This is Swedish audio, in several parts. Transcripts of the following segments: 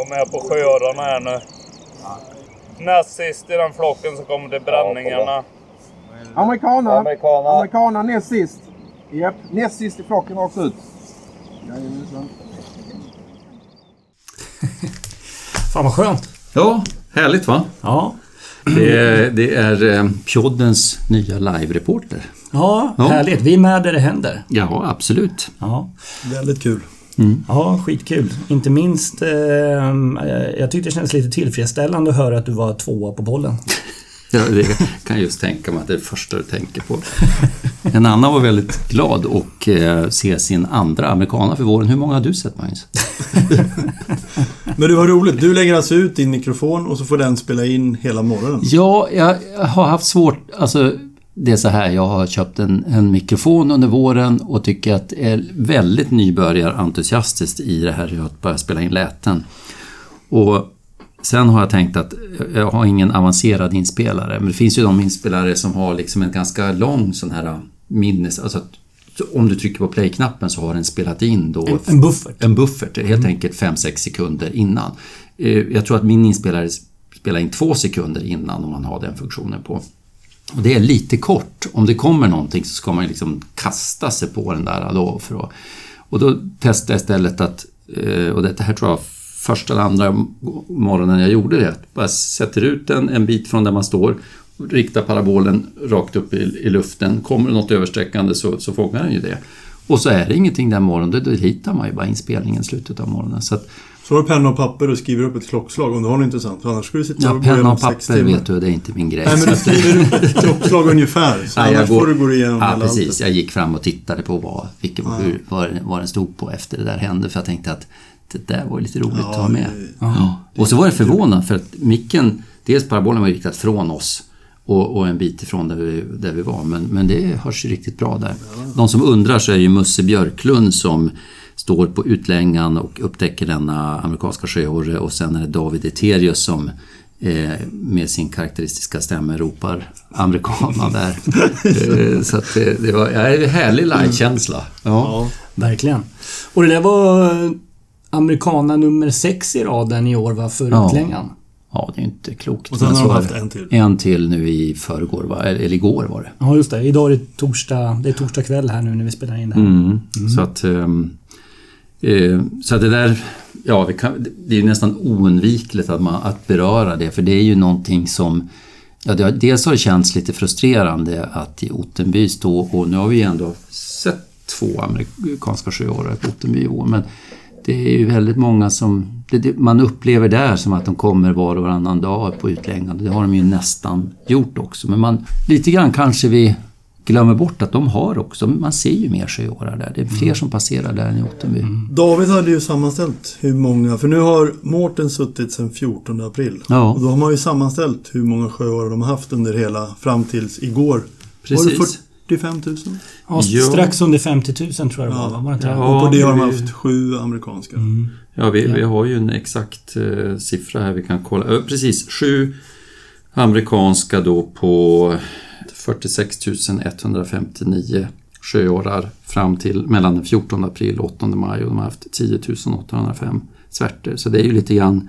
Och med på sjöorrarna här nu. Näst sist i den flocken så kommer det bränningarna. Amerikaner. Amerikaner. Amerikaner näst sist. Japp, näst sist i flocken rakt ut. Jajamensan. Fan vad skönt. Ja, härligt va? Ja. Det är, det är eh, Pjoddens nya live-reporter. Ja, Ja. härligt. Vi är med där det händer. Ja, absolut. Ja, Väldigt kul. Ja skitkul. Inte minst, eh, jag tyckte det kändes lite tillfredsställande att höra att du var tvåa på bollen. Ja, det kan jag just tänka mig att det är det första du tänker på. En annan var väldigt glad och eh, se sin andra amerikana för våren. Hur många har du sett Magnus? Men det var roligt. Du lägger alltså ut din mikrofon och så får den spela in hela morgonen. Ja, jag har haft svårt... Alltså, det är så här, jag har köpt en, en mikrofon under våren och tycker att det är väldigt nybörjarentusiastiskt i det här att börja spela in läten. Och sen har jag tänkt att jag har ingen avancerad inspelare, men det finns ju de inspelare som har liksom en ganska lång sån här minnes... Alltså att om du trycker på play-knappen så har den spelat in då... En, en buffert. En buffert, helt enkelt 5-6 sekunder innan. Eh, Jag tror att min inspelare spelar in två sekunder innan om man har den funktionen på. Och det är lite kort. Om det kommer någonting så ska man liksom kasta sig på den där då. För att, och då testade jag istället att, eh, och det här tror jag första eller andra morgonen jag gjorde det, bara sätter ut den en bit från där man står, riktar parabolen rakt upp i, i luften. Kommer det något översträckande så, så fångar den ju det. Och så är det ingenting den morgonen, då deletar man ju bara inspelningen i slutet av morgonen. Så att, Så har du penna och papper och skriver upp ett klockslag om du har något intressant. För annars skulle du sitta ja, och penna och papper timmar. vet du, det är inte min grej. Nej, men du skriver upp ett klockslag ungefär. Så Nej, annars får du gå igenom Ja, hela precis. alltet. Jag gick fram och tittade på vad, vilken, hur, vad, den- vad den stod på efter det där hände. För jag tänkte att det där var lite roligt att ha med. det- Ja. Och så var det förvånande för att micken, dels parabolen var riktad från oss och, och en bit ifrån där vi, där vi var. Men, men det hörs ju riktigt bra där. De som undrar så är ju Musse Björklund som står på utlängan och upptäcker denna amerikanska sjöorre och sen är det David Eterius som eh, med sin karaktäristiska stämma ropar amerikana där. eh, så att det, det var ja, en härlig livekänsla. Ja. Ja. Verkligen. Och det där var eh, amerikana nummer sex i raden i år va, för Ja. utlängan. Ja, det är ju inte klokt. Och sen har de haft en till. En till nu i förrgår, va? eller igår var det. Ja, just det. Idag är det torsdag, det är torsdag kväll här nu när vi spelar in det här. Mm. Så att... ehm, eh, så att det där... Ja, vi kan, det är ju nästan oundvikligt att, man, att beröra det, för det är ju någonting som... Ja, det har, dels har det känts lite frustrerande att i Ottenby stå, och nu har vi ändå sett två amerikanska sjöårar på Ottenby i år, men det är ju väldigt många som... Det, det, man upplever där som att de kommer var och varannan dag på utläggande. Det har de ju nästan gjort också, men man... Lite grann kanske vi glömmer bort att de har också, man ser ju mer sjöårar där. Det är fler som passerar där än i Ottenby. David hade ju sammanställt hur många, för nu har Mårten suttit sedan 14 april. Ja. Och då har man ju sammanställt hur många sjöar de har haft under hela, fram tills igår. Var det Precis. 45 000? Ja, Ja. strax under 50 000 tror jag det var. va? Var det? Ja. och på det har de haft sju amerikanska. Ja, vi, vi har ju en exakt eh, siffra här vi kan kolla. Eh, precis, sju amerikanska då på 46 159 sjöårar fram till mellan den 14 april och 8 maj och de har haft 10 805 svärter. Så det är ju lite grann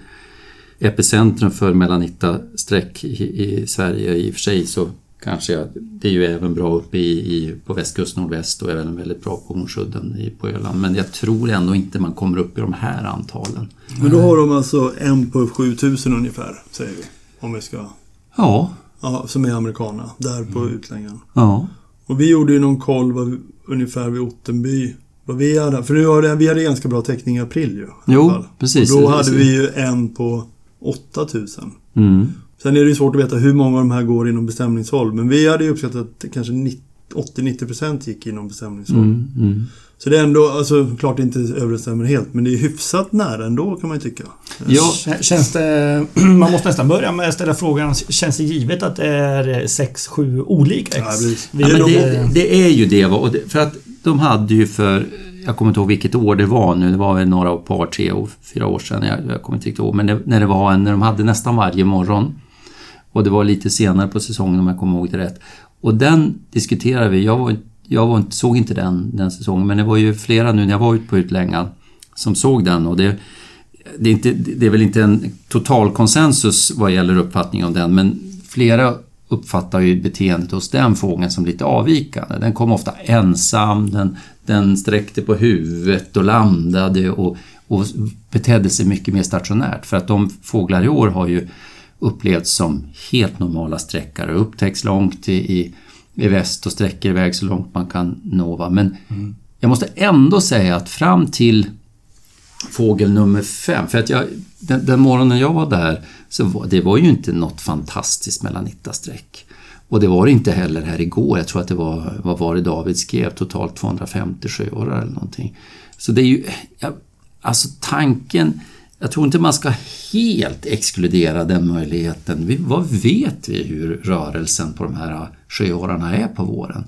epicentrum för Melanitta-streck i, i Sverige i och för sig så kanske det är ju även bra uppe i, i, på västkust nordväst och även väldigt bra på Hornsudden i, på Öland. Men jag tror ändå inte man kommer upp i de här antalen. Men då har de alltså en på 7000 ungefär, säger vi. Om vi ska... Ja, Ja, som är amerikana. Där på utlängan. ja. Och vi gjorde ju någon koll vad, vi- ungefär vid Ottenby. Vad vi hade. För nu har det, vi hade ganska bra täckning i april ju. i Jo, precis. Och då hade vi ju en på 8000. Mm. Sen är det ju svårt att veta hur många av de här går inom bestämningshåll. Men vi hade ju uppskattat att kanske 90 80-90% gick inom bestämningshåll. Mm, mm. Så det är ändå, alltså klart det inte överensstämmer helt. Men det är hyfsat nära ändå kan man ju tycka. Ja, Känns det... Man måste nästan börja med att ställa frågan. Känns det givet att det är sex, sju olika ex? Ja, Ja, men de- det, det är ju det. Och. För att de hade ju för, jag kommer inte ihåg vilket år det var nu, det var väl några par, tre, fyra år sedan, jag, jag kommer inte riktigt ihåg. Men det, när det var en, när de hade nästan varje morgon. Och det var lite senare på säsongen om jag kommer ihåg det rätt. Och den diskuterade vi, jag, var, jag var, såg inte den den säsongen, men det var ju flera nu när jag var ute på utlängan som såg den. Och det, det, är inte, det är väl inte en total konsensus vad gäller uppfattning om den, men flera uppfattar ju beteendet hos den fågeln som lite avvikande. Den kom ofta ensam, den, den sträckte på huvudet och landade och, och betedde sig mycket mer stationärt. För att de fåglar i år har ju upplevts som helt normala sträckare och upptäcks långt i, i, i väst och sträcker iväg så långt man kan nå. Va? Men jag måste ändå säga att fram till fågel nummer fem, för att jag, den, den morgonen jag var där, så var, det var ju inte något fantastiskt melanittasträck. Och det var det inte heller här igår. Jag tror att det var, vad var det David skrev, totalt 250 sjöårar eller någonting. Så det är ju, alltså tanken, jag tror inte man ska helt exkludera den möjligheten. Vi, vad vet vi hur rörelsen på de här sjöårarna är på våren?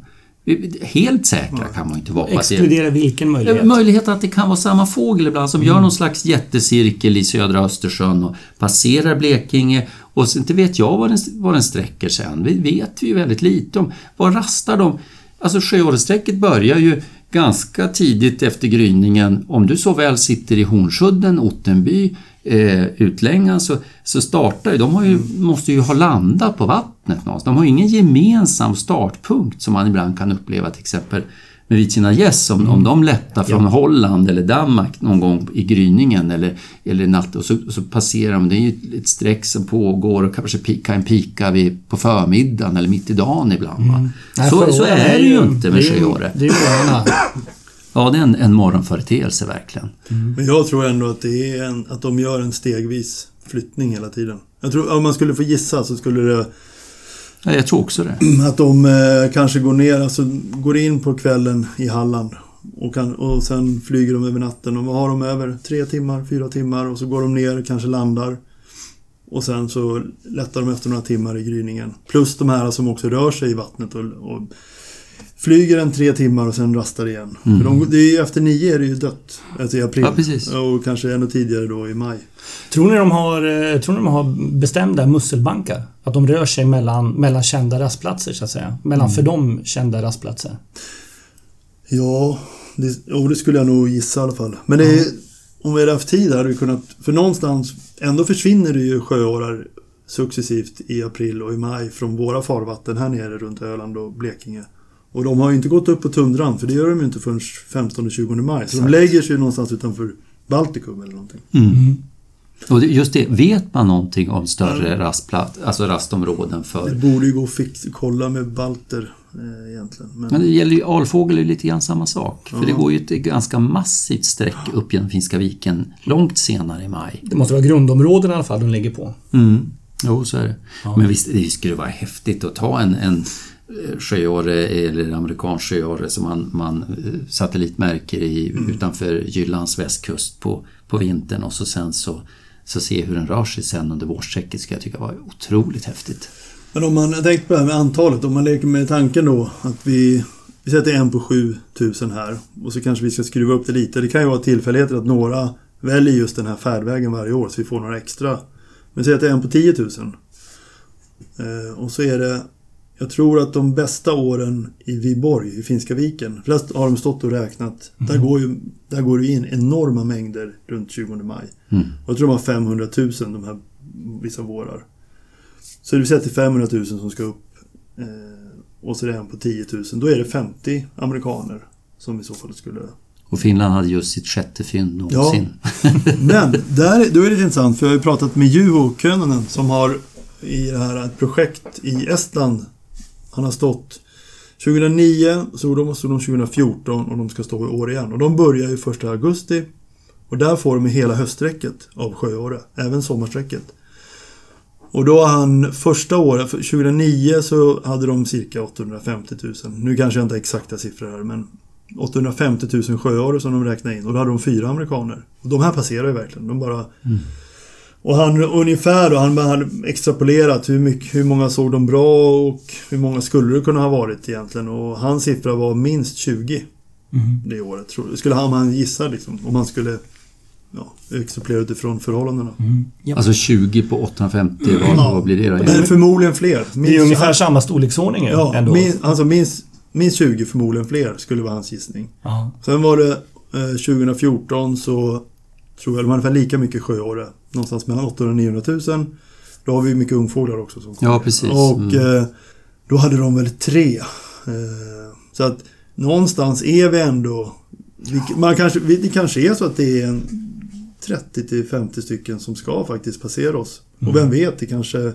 Helt säkra kan man inte vara Exkludera vilken möjlighet? Eh, Möjlighet att det kan vara samma fågel ibland som gör någon slags jättecirkel i södra Östersjön och passerar Blekinge och så inte vet jag vad den, vad den sträcker sen. Vi vet ju väldigt lite om. Var rastar de? Alltså sjöåresträcket börjar ju ganska tidigt efter gryningen. Om du så väl sitter i Hornsudden, Ottenby, eh, Utlängan så, så startar ju, de ju, måste ju ha landat på vattnet någonstans. De har ingen gemensam startpunkt som man ibland kan uppleva till exempel med vitkina gäss om, om de lättar från Holland eller Danmark någon gång i gryningen eller, eller natt och så, så passerar de. Det är ju ett streck som pågår och kanske kan pika vid, på förmiddagen eller mitt i dagen ibland. Va? Nej, Så, så är det ju inte med det är ju- sjöåre. Det är ju. Ja, det är en, en morgonföreteelse verkligen. Men jag tror ändå att det är en, att de gör en stegvis flyttning hela tiden. Jag tror, om man skulle få gissa så skulle det Ja, jag tror också det. att de eh, kanske går ner, alltså går in på kvällen i Halland och, kan, och sen flyger de över natten och vad har de över? Tre timmar, fyra timmar och så går de ner, kanske landar. Och sen så lättar de efter några timmar i gryningen. Plus de här som också rör sig i vattnet och, och flyger en tre timmar och sen rastar igen. För de, det är ju, efter nio är det ju dött. Alltså i april. Ja, precis. Och kanske ännu tidigare då i maj. Tror ni de har, eh, tror ni de har bestämda musselbankar? Att de rör sig mellan, mellan kända rastplatser så att säga? Mellan för dem kända rastplatser? Ja, det, jo, det skulle jag nog gissa i alla fall. Men det är, om vi hade haft tid hade vi kunnat... För någonstans, ändå försvinner det ju sjöårar successivt i april och i maj från våra farvatten här nere runt Öland och Blekinge. Och de har ju inte gått upp på tundran, för det gör de ju inte förrän 15-20 maj. Så de lägger sig någonstans utanför Baltikum eller någonting. Och det- just det, vet man någonting om större rastplat, alltså rastområden Det för... borde ju gå att kolla med balter eh, egentligen. Men, Men det gäller ju alfågel är ju lite grann samma sak. För det går ju ett ganska massivt streck upp genom Finska viken långt senare i maj. Det måste vara grundområden i alla fall de ligger på. Mm. Jo, så är det. Men visst, det skulle vara häftigt att ta en, en eh, sjöåre eller amerikansk sjöåre som man, man eh, satellitmärker i, utanför Jyllands västkust på, på vintern och så sen så, så se hur den rör sig sen under vårsträcket ska jag tycka var otroligt häftigt. Men om man tänkte på det här med antalet, om man leker med tanken då att vi, vi sätter en på 7000 här och så kanske vi ska skruva upp det lite. Det kan ju vara tillfälligheter att några väljer just den här färdvägen varje år så vi får några extra. Men säg att det är en på 10 000. Eh, och så är det, jag tror att de bästa åren i Viborg, i Finska viken, flest har de stått och räknat. Där, går ju, där går det in enorma mängder runt 20 maj. Mm. Och jag tror de har 500 000 de här vissa vårar. Så vi sätter 500 000 som ska upp eh, och så är det en på 10 000. Då är det 50 amerikaner som i så fall skulle... Och Finland hade just sitt sjätte fynd någonsin. Men där, då är det lite intressant för jag har ju pratat med Juho Könönen som har i det här ett projekt i Estland. Han har stått 2009, så de stod de 2014 och de ska stå i år igen. Och de börjar ju 1 augusti. Och där får de hela höststräcket av sjöåre, även sommarsträcket. Och då har han första året, 2009 så hade de cirka 850 000. Nu kanske jag inte har exakta siffror här men 850 000 sjöare som de räknade in och då hade de fyra amerikaner. Och de här passerar ju verkligen. De bara... Mm. Och han ungefär då, han hade extrapolerat hur, mycket, hur många såg de bra och hur många skulle det kunna ha varit egentligen. Och hans siffra var minst 20 det året. Tror jag. Skulle han, han gissar liksom, om han skulle ja, extrapolera utifrån förhållandena. Alltså 20 på 850, vad, vad blir det då? Men förmodligen fler. Minst, Det är ungefär samma storleksordning Ja, ändå. min, alltså minst, minst 20 förmodligen fler skulle vara hans gissning. Ja. Sen var det eh, 2014 så tror jag, de har ungefär lika mycket sjöåre. Någonstans mellan 800 och 900 000. Då har vi mycket ungfåglar också. Som kommer. Ja, precis. Och Mm. eh, då hade de väl tre. Eh, så att någonstans är vi ändå... Man kanske, det kanske är så att det är en 30 till 50 stycken som ska faktiskt passera oss. Och vem vet, det kanske...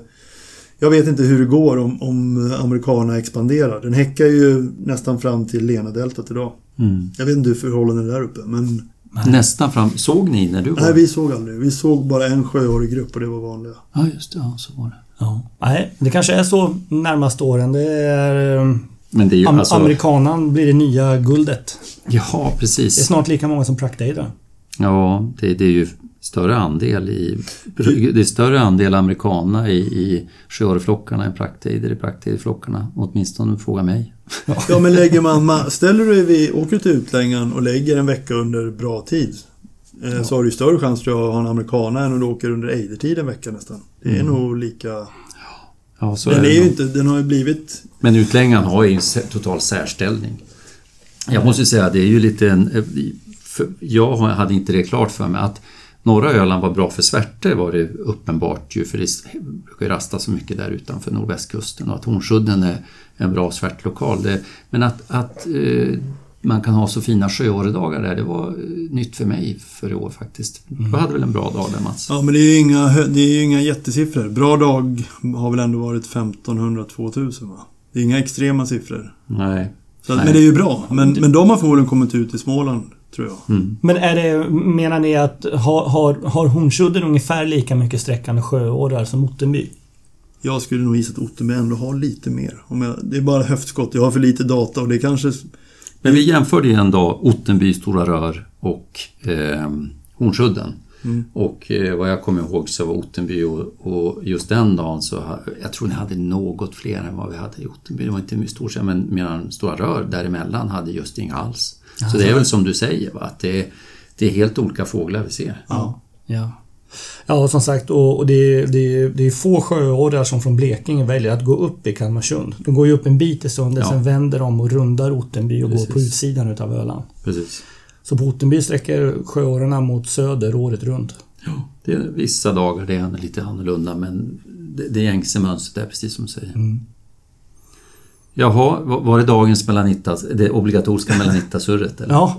Jag vet inte hur det går om, om amerikanerna expanderar. Den häckar ju nästan fram till Lena-deltat idag. Mm. Jag vet inte hur förhållandena är där uppe, men... Nästan fram. Såg ni när du var? Nej, vi såg aldrig. Vi såg bara en sjöårig grupp och det var vanliga. Ja, just det. Ja, så var det. Ja. Nej, det kanske är så närmaste åren. Det är... eh, Men det är ju Am- alltså... Amerikanan blir det nya guldet. Ja, Det är precis. snart lika många som praktejder. Ja, det, det är ju större andel i... Det är större andel amerikaner i, i sjöorreflockarna än praktejder i praktejderflockarna. Åtminstone om du frågar mig. Ja, men lägger man... ma- Ställer du dig vid, åker till utlängan och lägger en vecka under bra tid. Eh, Så har du större chans tror jag att ha en amerikana än om du åker under ejdertid en vecka nästan. Det är nog lika... Ja, så Den är är ju inte... Den har ju blivit... Men utlängan har ju en total särställning. Jag måste säga, det är ju lite en... eh, Jag hade inte det klart för mig att norra Öland var bra för svärtor var det uppenbart ju, för det brukar rasta så mycket där utanför nordvästkusten och att Hornsudden är en bra svärtlokal. Det, men att, att eh, man kan ha så fina sjöåredagar där, det var eh, nytt för mig för i år faktiskt. Du hade väl en bra dag där Mats? Ja, men det är ju inga, det är inga jättesiffror. Bra dag har väl ändå varit 1500-2000 va? Det är inga extrema siffror. Nej. Att- men det är ju bra. Men, men de har förmodligen kommit ut i Småland, tror jag. Mm. Men är det, menar ni att har, har, har Hornsudden ungefär lika mycket sträckande sjöårar som Ottenby? Jag skulle nog gissa att Ottenby ändå har lite mer. Om jag, det är bara höftskott. Jag har för lite data och det kanske... Men vi jämförde ju en dag Ottenby, Stora Rör och eh, Hornsudden. Mm. Och eh, vad jag kommer ihåg så var Ottenby och, och just den dagen så jag tror ni hade något fler än vad vi hade i Ottenby. Det var inte mycket stort, men medan Stora Rör däremellan hade just inga alls. Så det är väl som du säger, va? att det är, det är helt olika fåglar vi ser. Ja. Ja, ja som sagt och, och det, det, det är få sjöårar som från Blekinge väljer att gå upp i Kalmarsund. De går ju upp en bit i sundet, Ja. sen vänder de och rundar Ottenby och går på Precis. utsidan utav Öland. Precis. Så på Ottenby sträcker sjöårarna mot söder året runt. Det är vissa dagar det är lite annorlunda men det, det är gängse mönstret är precis som du säger. Mm. Jaha, var det dagens Melanitas, det obligatoriska Melanittasurret? Ja.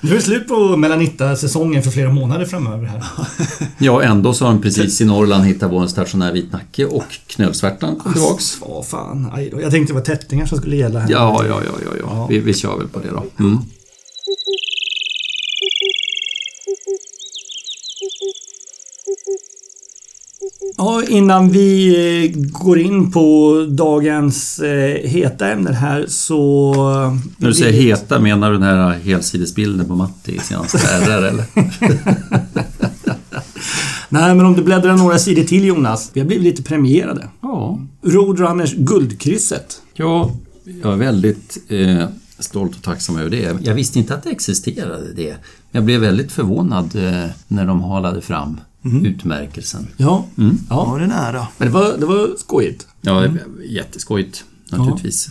nu är det slut på Melanitta-säsongen för flera månader framöver här. Ja, ändå så har de precis i Norrland hittat en stationär vitnacke och knölsvärtan kom tillbaks. Vad fan. Jag tänkte det var tättingar som skulle gälla här. Ja, ja, ja, ja, ja. Vi, vi kör väl på det då. Mm. Ja, innan vi eh, går in på dagens eh, heta ämnen här så... När du säger heta, menar du den här helsidesbilden på Matti i senaste RR eller? Nej, men om du bläddrar några sidor till Jonas. Vi har blivit lite premierade. Ja. Roadrunners Guldkrysset. Ja, jag är väldigt eh, stolt och tacksam över det. Jag visste inte att det existerade det. Jag blev väldigt förvånad eh, när de halade fram utmärkelsen. Ja, Mm. ja. det är nära. men det var, det var skojigt. Ja, jätteskojigt naturligtvis.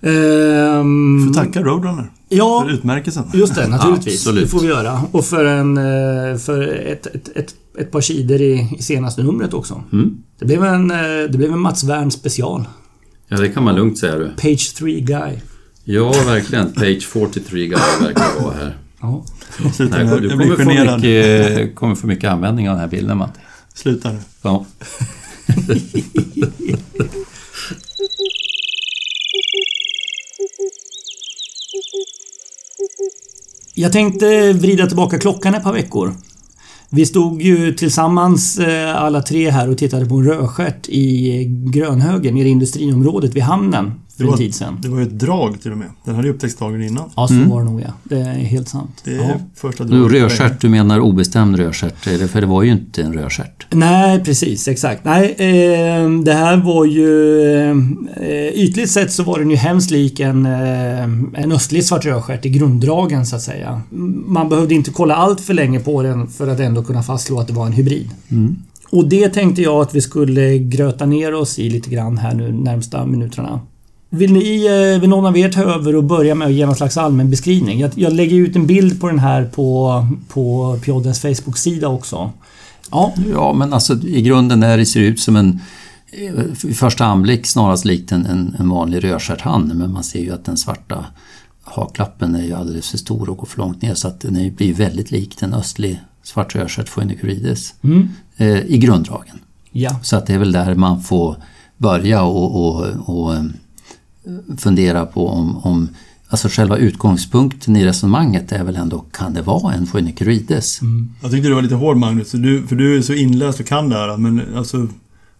Ehm, Får tacka Roadrunner ja, för utmärkelsen. just det. Naturligtvis. Absolut. Det får vi göra. Och för, en, eh, för ett, ett, ett, ett par sidor i, i senaste numret också. Mm. Det blev en, eh, det blev en Mats Wern special. Ja, det kan man lugnt säga du. Page 3 guy. Ja, verkligen. Page 43 guy verkar vara här. Ja. Sluta nu. du Jag kommer få, mycket, kommer få mycket användning av den här bilden Matti. Sluta nu. Ja. Jag tänkte vrida tillbaka klockan ett par veckor. Vi stod ju tillsammans eh, alla tre här och tittade på en rödstjärt i Grönhögen, nere i industriområdet vid hamnen för Det en var- tid sedan. Det var ju ett drag till och med. Den hade ju upptäckts dagen innan. Ja, så var det nog ja. Det är helt sant. Det är Ja. första draget. rödstjärt, du menar obestämd rödstjärt, eller? för det var ju inte en rödstjärt. Nej, precis. Exakt. Nej, eh, det här var ju... Eh, ytligt sett så var den ju hemskt lik en, eh, en östlig svart rödstjärt i grunddragen så att säga. Man behövde inte kolla allt för länge på den för att ändå kunna fastslå att det var en hybrid. Och det tänkte jag att vi skulle gröta ner oss i lite grann här nu närmsta minuterna. Vill ni, eh, vill någon av er ta över och börja med att ge någon slags allmän beskrivning? Jag, jag lägger ut en bild på den här på, på Pjoddens Facebook-sida också. Ja, Ja, men alltså i grunden är det ser ut som en eh, i första anblick snarast likt en, en, en vanlig rödstjärtand men man ser ju att den svarta haklappen är ju alldeles för stor och går för långt ner så att den blir väldigt lik en östlig svart rödstjärt Phoenicurides Mm. eh, i grunddragen. ja. Så att det är väl där man får börja och, och, och eh, fundera på om, om Alltså själva utgångspunkten i resonemanget är väl ändå, kan det vara en Phoenicurides? Jag tyckte du var lite hård Magnus, för du, för du är så inläst och kan det här. Men alltså,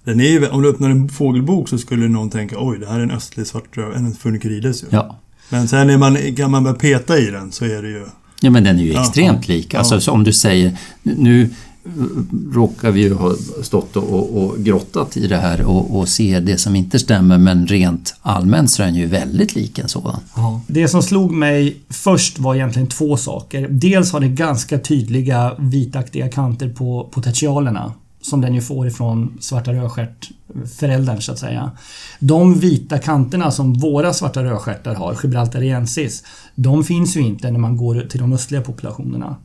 den är ju, om du öppnar en fågelbok så skulle någon tänka oj, det här är en östlig svartröv, en funicurides ju. Ja. Men sen är man, kan man börja peta i den så är det ju... Ja men den är ju Ja, extremt lik. Alltså ja. om du säger, nu råkar vi ju ha stått och, och, och grottat i det här och, och ser det som inte stämmer men rent allmänt så är den ju väldigt lik en sådan. Det som slog mig först var egentligen två saker. Dels har det ganska tydliga vitaktiga kanter på potentialerna. Som den ju får ifrån svarta rödstjärt föräldern så att säga. De vita kanterna som våra svarta rödstjärtar har, Gibraltariensis, de finns ju inte när man går till de östliga populationerna.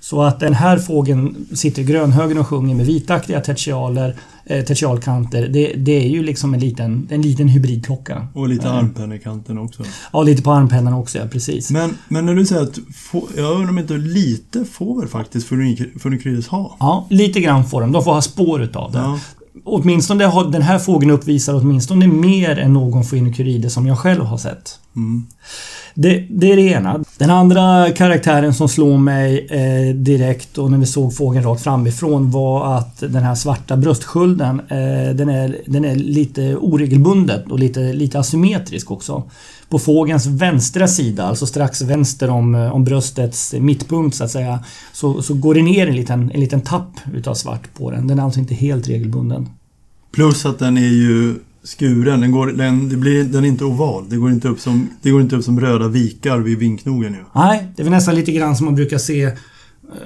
Så att den här fågeln sitter i grönhögen och sjunger med vitaktiga tertialer, eh, tertialkanter, det, det är ju liksom en liten, en liten hybridklocka. Och lite armpenna i kanten också. Ja, lite på armpennan också, ja precis. Men, men när du säger att... Få, jag undrar om inte lite får väl faktiskt funicurides ha? Ja, lite grann får de. De får ha spår utav det. Ja. Åtminstone har den här fågeln uppvisar åtminstone mer än någon Phoenicuride som jag själv har sett. Mm. Det, det är det ena. Den andra karaktären som slår mig eh, direkt och när vi såg fågeln rakt framifrån var att den här svarta bröstskulden eh, den, är, den är lite oregelbundet och lite, lite asymmetrisk också. På fågelns vänstra sida, alltså strax vänster om, eh, om bröstets mittpunkt så att säga, så, så går det ner en liten, en liten tapp utav svart på den. Den är alltså inte helt regelbunden. Plus att den är ju skuren. Den, går, den, det blir, den är inte oval. Det går inte upp som, det går inte upp som röda vikar vid vinknogen ju. Nej, det är väl nästan lite grann som man brukar se eh,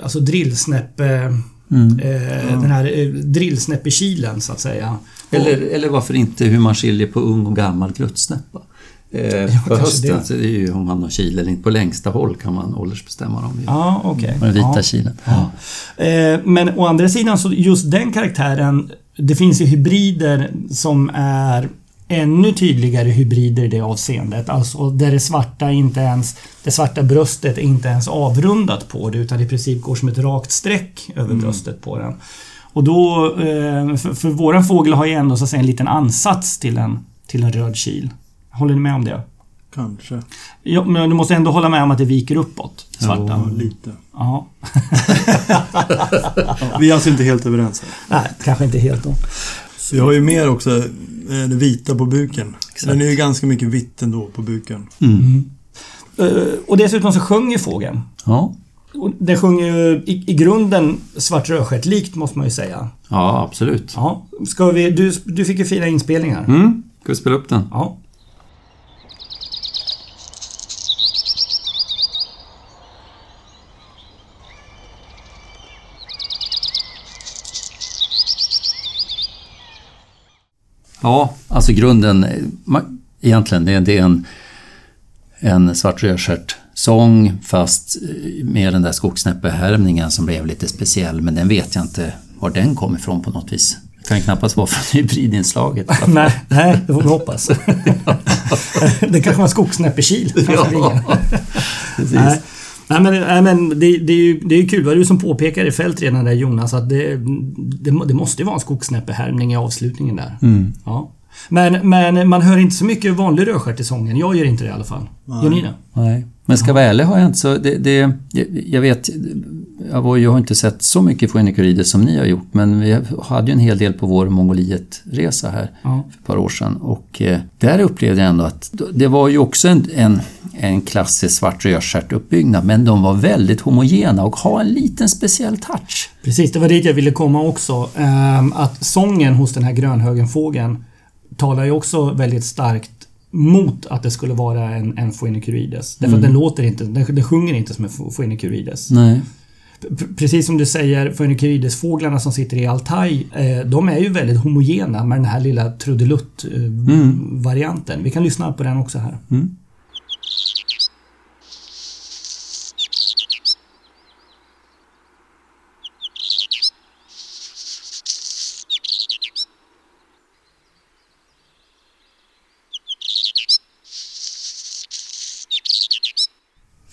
Alltså drillsnäppe... Eh, Den här eh, drillsnäppekilen så att säga. Eller, eller varför inte hur man skiljer på ung och gammal gruttsnäppa. Eh, på kanske hösten det. så det är ju om man har kil eller inte. På längsta håll kan man åldersbestämma dem. Ja, okej. Med den vita ja. kilen. Ja. Eh, Men å andra sidan så just den karaktären Det finns ju hybrider som är ännu tydligare hybrider i det avseendet. Alltså där det svarta inte ens Det svarta bröstet är inte ens avrundat på det utan i princip går som ett rakt streck över bröstet på den. Och då eh, för, för våran fågel har ju ändå så att säga en liten ansats till en Till en röd kil. Håller ni med om det? Kanske. Ja, men du måste ändå hålla med om att det viker uppåt. Svarta. Ja, lite. Ja. Vi är alltså inte helt överens här. Nej, kanske inte helt då. Vi har ju mer också eh, det vita på buken. Den är ju ganska mycket vitt ändå på buken. Eh, Och dessutom så sjunger fågeln. Ja. Den sjunger ju i, i grunden svart rödstjärt likt måste man ju säga. ja, absolut. Ja. Ska vi, du, du fick ju fina inspelningar. Mm. Ska vi spela upp den? Ja. Ja, alltså grunden, egentligen, det är, det är en, en svart sång fast eh, med den där skogsnäppehärmningen som blev lite speciell. Men den vet jag inte var den kom ifrån på något vis. Det kan knappast vara från hybridinslaget. Nej, nej, det får vi hoppas. det kanske var skogsnäppekil vingen. Precis. Nej. Nej men, nej, men det, det, är ju, det är ju kul. Det var du som påpekade i fält redan där Jonas att det, det, det måste ju vara en skogsnäppehärmning i avslutningen där. Ja. Men, men man hör inte så mycket vanlig rödstjärt i sången. Jag gör inte det i alla fall. Gör ni det? Nej. Men ska vara ärlig har jag inte så... Det, det, jag, vet... Jag, har inte sett så mycket Phoenicurides som ni har gjort men vi hade ju en hel del på vår Mongoliet-resa här Ja. för ett par år sedan och eh, där upplevde jag ändå att det var ju också en, en, en klassisk svart rödstjärtuppbyggnad men de var väldigt homogena och har en liten speciell touch. Precis, det var dit jag ville komma också. Ehm, att sången hos den här grönhögenfågeln talar ju också väldigt starkt mot att det skulle vara en, en Phoenicurides. Därför att den låter inte, den, den sjunger inte som en Phoenicurides. Nej. p- precis som du säger, Phoenicurides-fåglarna som sitter i Altaj, eh, de är ju väldigt homogena med den här lilla trudelutt-varianten. Vi kan lyssna på den också här.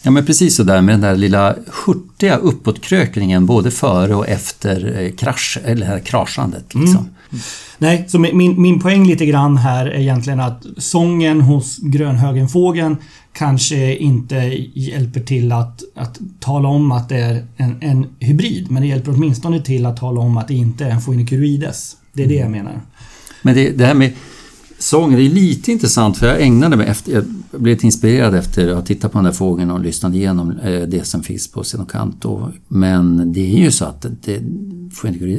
Ja men precis så där med den där lilla hurtiga uppåtkrökningen både före och efter eh, krasch, eller här kraschandet. Liksom. Nej, så min, min- poäng lite grann här är egentligen att sången hos grönhögenfågeln kanske inte hjälper till att, att tala om att det är en, en hybrid. Men det hjälper åtminstone till att tala om att det inte är en Phoenicurides. Det är det jag menar. Men det, det här med sång, det är lite intressant för jag ägnade mig efter, jag blev inspirerad efter att ha tittat på den där fågeln och lyssnat igenom eh, det som finns på Senocanto. Men det är ju så att det,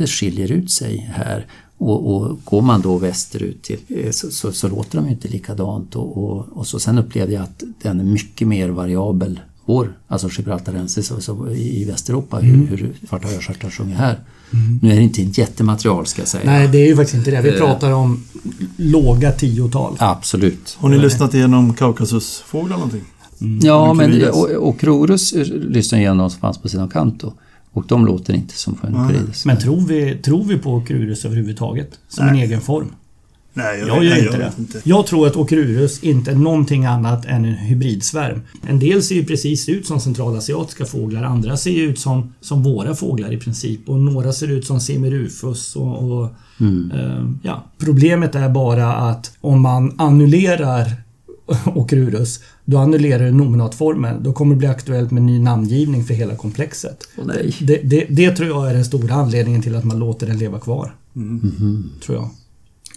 skiljer ut sig här. Och, och går man då västerut till, eh, så, så, så låter de inte likadant. Och, och, och så sen upplevde jag att den är mycket mer variabel vår, alltså gibraltarensis och så i Västeuropa, hur, hur svarta östgötar sjunger här. Nu är det inte ett jättematerial ska jag säga. Nej, det är ju faktiskt inte det. Vi Eh. pratar om låga tiotal. Absolut. Har ni lyssnat igenom Kaukasusfåglar någonting? Ja, men och, och Krorus lyssnade igenom som fanns på sidan Kanto. Och de låter inte som Funicurides. Men tror vi, tror vi på Okrurus överhuvudtaget? Som en egen form? Nej, Jag gör nej, inte det. vet inte. Jag tror att Okrurus inte är någonting annat än en hybridsvärm. En del ser ju precis ut som centralasiatiska fåglar, andra ser ju ut som, som våra fåglar i princip. Och några ser ut som Semirufus och... och eh, ja. Problemet är bara att om man annullerar Okrurus, då annullerar du nominatformen. Då kommer det bli aktuellt med ny namngivning för hela komplexet. Nej. Det, det, det tror jag är den stora anledningen till att man låter den leva kvar. Tror jag.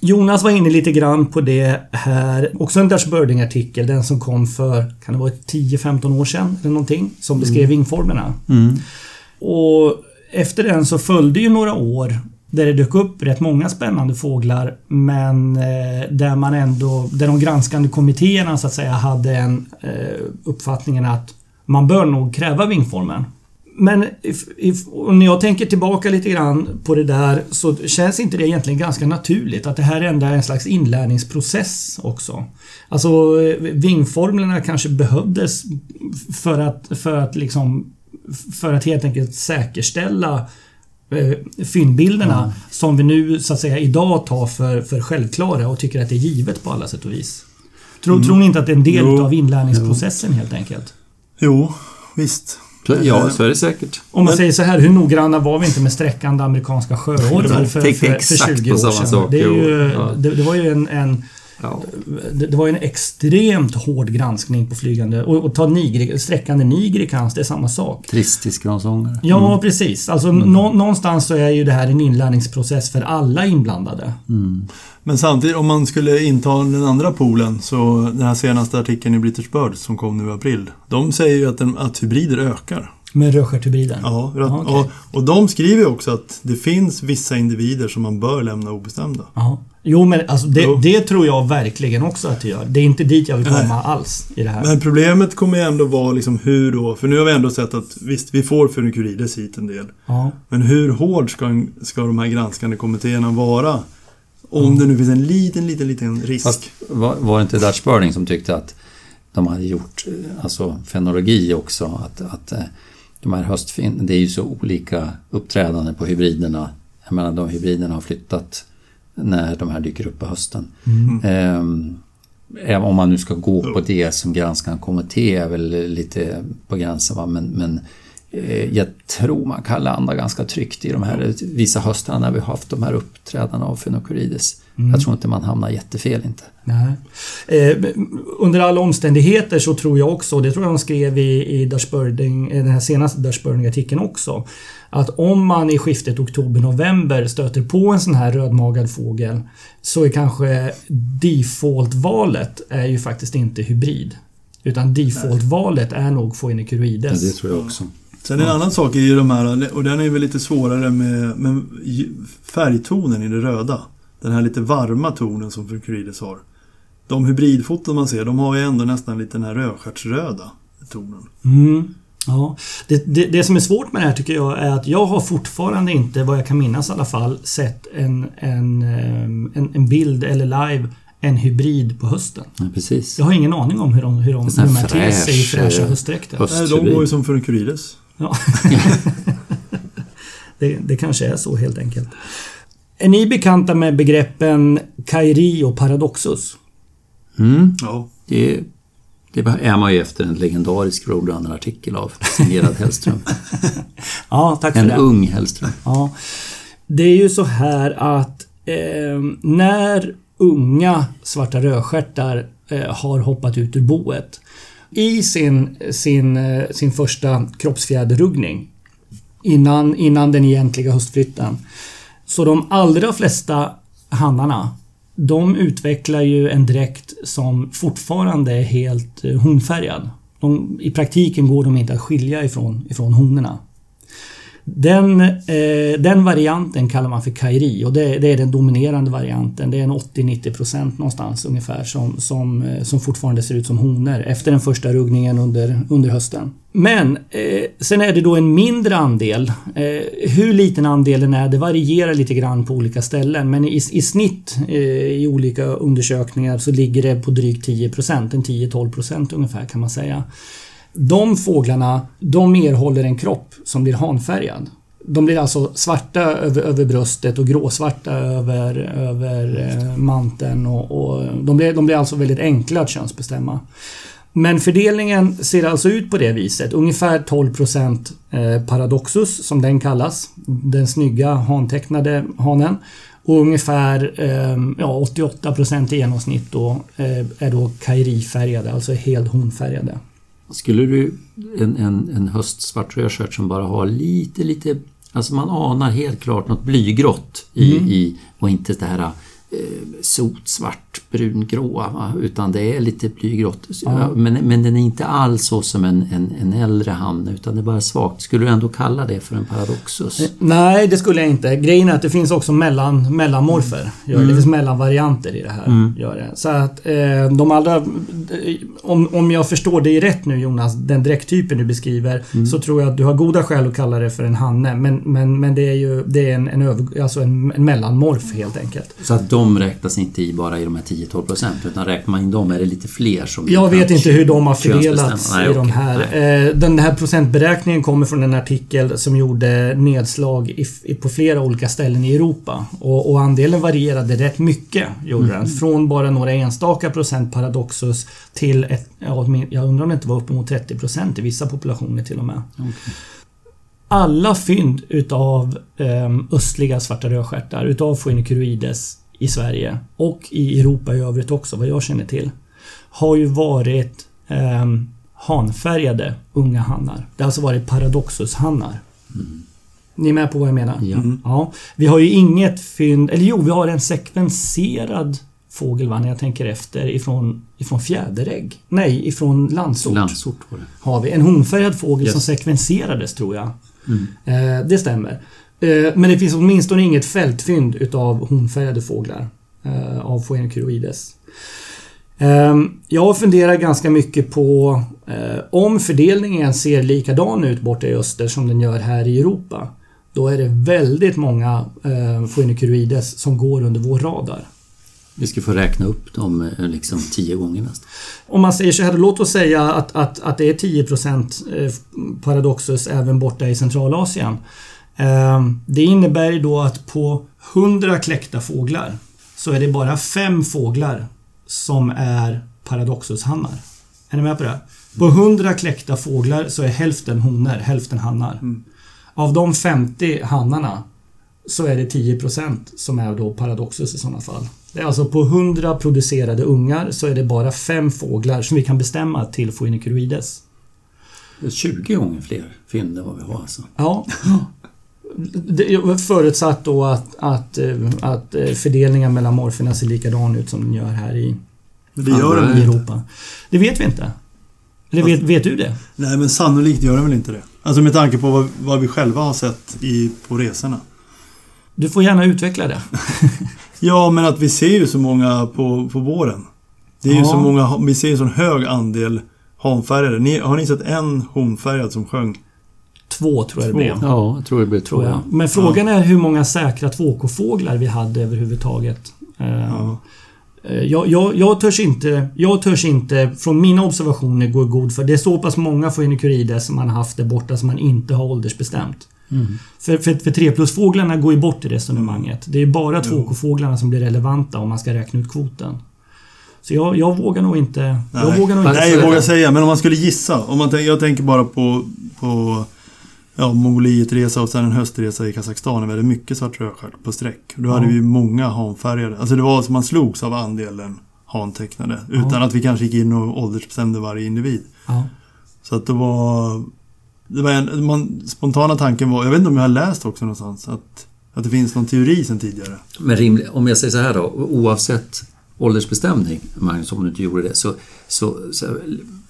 Jonas var inne lite grann på det här. Också en Dutch Birding-artikel. Den som kom för, kan det vara 10-15 år sedan eller någonting? Som beskrev vingformerna. Och efter den så följde ju några år där det dök upp rätt många spännande fåglar men eh, där man ändå, där de granskande kommittéerna så att säga hade en eh, uppfattningen att man bör nog kräva vingformen. Men if, if, när jag tänker tillbaka lite grann på det där så känns inte det egentligen ganska naturligt att det här ändå är en slags inlärningsprocess också. Alltså vingformlerna kanske behövdes för att, för att liksom för att helt enkelt säkerställa eh, fyndbilderna som vi nu så att säga idag tar för, för självklara och tycker att det är givet på alla sätt och vis. Tror, tror ni inte att det är en del Jo. av inlärningsprocessen helt enkelt? Jo, visst. Ja, så är det säkert. Om man säger så här, hur noggranna var vi inte med sträckande amerikanska sjöormar för, för, för exakt 20 på år sedan? Det, ju. Ja. det, det var ju en, en Ja. det, det var ju en extremt hård granskning på flygande och, och ta nigri, sträckande nigrikans, det är samma sak. Tristisk grönsångare. Ja, precis. Alltså nå, någonstans så är ju det här en inlärningsprocess för alla inblandade. Men samtidigt, om man skulle inta den andra polen, så den här senaste artikeln i British Bird som kom nu i april. De säger ju att, den, att hybrider ökar. Med rödstjärthybriden. Ja, Jaha, okej. och, och de skriver också att det finns vissa individer som man bör lämna obestämda. Ja. Jo, men alltså det, Jo. det tror jag verkligen också att det gör. Det är inte dit jag vill komma Nej. alls i det här. Men problemet kommer ju ändå vara liksom hur då, för nu har vi ändå sett att visst, vi får Funicurides hit en del. Ja. Men hur hård ska, ska de här granskande kommittéerna vara? Om det nu finns en liten, liten, liten risk. Fast var, var det inte Dutch Birding som tyckte att de hade gjort eh, alltså fenologi också? Att, att eh, de här höstfin, det är ju så olika uppträdande på hybriderna. Jag menar, de hybriderna har flyttat när de här dyker upp på hösten. Ehm, även om man nu ska gå på det som granskande kommitté är väl lite på gränsen. Va? Men, men eh, jag tror man kan landa ganska tryggt i de här vissa höstarna när vi har haft de här uppträdandena av Phenocurides. Jag tror inte man hamnar jättefel inte. Nej. Eh, under alla omständigheter så tror jag också, det tror jag de skrev i, i i den här senaste Dutch Birding-artikeln också, att om man i skiftet oktober-november stöter på en sån här rödmagad fågel så är kanske default-valet är ju faktiskt inte hybrid. Utan default-valet är nog Phoenicurides. tror jag också. Sen en annan sak är ju de här, och den är väl lite svårare med, med färgtonen i det röda. Den här lite varma tonen som Funicurides har. De hybridfoton man ser, de har ju ändå nästan lite den här rödstjärtsröda tonen. Mm. Ja, det, det, det som är svårt med det här tycker jag är att jag har fortfarande inte, vad jag kan minnas i alla fall, sett en, en, ehm, en, en bild eller live en hybrid på hösten. Ja, precis. Jag har ingen aning om hur de, hur de, hur de här till sig i fräsch, fräscha eh, höstdräkter. Nej, de går ju som för en. Ja. det, det kanske är så helt enkelt. Är ni bekanta med begreppen kairi och paradoxus? Mm. Ja. Det, det är man ju efter en legendarisk Roadrunner-artikel av signerad Hellström. Ja, tack för En det. ung Hellström. Ja. Det är ju så här att eh, när unga svarta rödstjärtar eh, har hoppat ut ur boet i sin, sin, eh, sin första kroppsfjäderruggning innan, innan den egentliga höstflytten. Så de allra flesta hannarna de utvecklar ju en dräkt som fortfarande är helt eh, honfärgad. De, I praktiken går de inte att skilja ifrån, ifrån honorna. Den, eh, den varianten kallar man för kairi och det, det är den dominerande varianten. Det är en 80-90% någonstans ungefär som, som, eh, som fortfarande ser ut som honor efter den första ruggningen under, under hösten. Men eh, sen är det då en mindre andel. Eh, hur liten andelen är det varierar lite grann på olika ställen men i, i snitt eh, i olika undersökningar så ligger det på drygt 10%, en 10-12% ungefär kan man säga. De fåglarna, de erhåller en kropp som blir hanfärgad. De blir alltså svarta över, över bröstet och gråsvarta över, över eh, manteln och, och de, blir, de blir alltså väldigt enkla att könsbestämma. Men fördelningen ser alltså ut på det viset. Ungefär 12 eh, Paradoxus, som den kallas. Den snygga hantecknade hanen. Och ungefär eh, ja, 88% i genomsnitt då, är då kairifärgade, alltså helt honfärgade. Skulle du en, en, en höstsvart rödstjärt som bara har lite, lite... Alltså man anar helt klart något blygrått i, i och inte det här eh, sotsvart, brungråa. Utan det är lite blygrått. Men, men den är inte alls så som en, en, en äldre hanne utan det är bara svagt. Skulle du ändå kalla det för en paradoxus? Nej, det skulle jag inte. Grejen är att det finns också mellan, mellanmorfer. Gör det. det finns mellanvarianter i det här. Gör det. Så att eh, de allra... Om, om jag förstår dig rätt nu Jonas, den dräkttypen du beskriver, så tror jag att du har goda skäl att kalla det för en hanne. Men, men, men det är ju det är en, en, över, alltså en, en mellanmorf helt enkelt. Så att de räknas inte i bara i de här 10-12 procent utan räknar man in dem är det lite fler som... Jag vet inte hur de har fördelats. Nej, i de här. Nej. Eh, Den här procentberäkningen kommer från en artikel som gjorde nedslag på flera olika ställen i Europa. Och, andelen varierade rätt mycket. Gjorde Mm. den. Från bara några enstaka procent Paradoxus till ett, jag undrar om det inte var uppemot 30 procent i vissa populationer till och med. Alla fynd utav um, östliga svarta rödstjärtar utav Phoenicoroides i Sverige och i Europa i övrigt också vad jag känner till har ju varit um, hanfärgade unga hannar. Det har alltså varit paradoxushannar. Ni är med på vad jag menar? Ja. Ja. Vi har ju inget fynd, eller jo, vi har en sekvenserad fågel va, när jag tänker efter ifrån, ifrån fjäderägg. Nej, ifrån landsort Landsort var det. har vi. En honfärgad fågel Yes. som sekvenserades tror jag. Eh, det stämmer. Eh, men det finns åtminstone inget fältfynd utav honfärgade fåglar eh, av Phoenicoroides. Eh, jag funderar ganska mycket på eh, om fördelningen ser likadan ut borta i öster som den gör här i Europa. Då är det väldigt många Phoenicoroides som går under vår radar. Vi ska få räkna upp dem liksom tio gånger nästan. Om man säger så här, låt oss säga att, att, att det är 10% eh, Paradoxus även borta i Centralasien. Eh, Det innebär då att på 100 kläckta fåglar så är det bara fem fåglar som är Paradoxushannar. Är ni med på det? På 100 kläckta fåglar så är hälften honor, hälften hannar. Av de 50 hannarna så är det 10% som är då Paradoxus i sådana fall. Det är alltså på 100 producerade ungar så är det bara fem fåglar som vi kan bestämma till är 20 gånger fler fynd än vad vi har alltså. Ja. Förutsatt då att, att, eh, att eh, fördelningen mellan morferna ser likadan ut som den gör här i, det gör den i. Europa. Det vet vi inte. Eller vet, vet du det? Nej, men sannolikt gör den väl inte det. Alltså med tanke på vad, vad vi själva har sett i, på resorna. Du får gärna utveckla det. Ja, men att vi ser ju så många på, på våren. Det är ju Ja. så många, vi ser ju en sån hög andel hanfärgade. Ni, har ni sett en honfärgad som sjöng? Två tror jag det blev. Ja, jag tror det blir Tror två. jag. Men frågan är hur många säkra 2K-fåglar vi hade överhuvudtaget. Ja. eh, Jag, jag, jag, törs inte, jag törs inte från mina observationer gå god för det är så pass många Phoenicurides som man har haft där borta som man inte har åldersbestämt. För, för, för 3 plus-fåglarna går ju bort i resonemanget. Det är bara 2K-fåglarna som blir relevanta om man ska räkna ut kvoten. Så jag, jag vågar nog inte... Jag Nej. vågar nog inte Nej, säga jag vågar säga. Men om man skulle gissa. Om man jag tänker bara på, på ja, Mongolietresa och sen en höstresa i Kazakstan. Väldigt mycket svart rödstjärt på sträck. Då hade vi många hanfärgade. Alltså det var som man slogs av andelen hantecknade. Utan att vi kanske gick in och åldersbestämde varje individ. Ja. Så att det var... Det var en, man, spontana tanken var, jag vet inte om jag har läst också någonstans, att, att det finns någon teori sedan tidigare. Men rimlig, om jag säger så här då, oavsett åldersbestämning, Magnus, om du inte gjorde det, så, så, så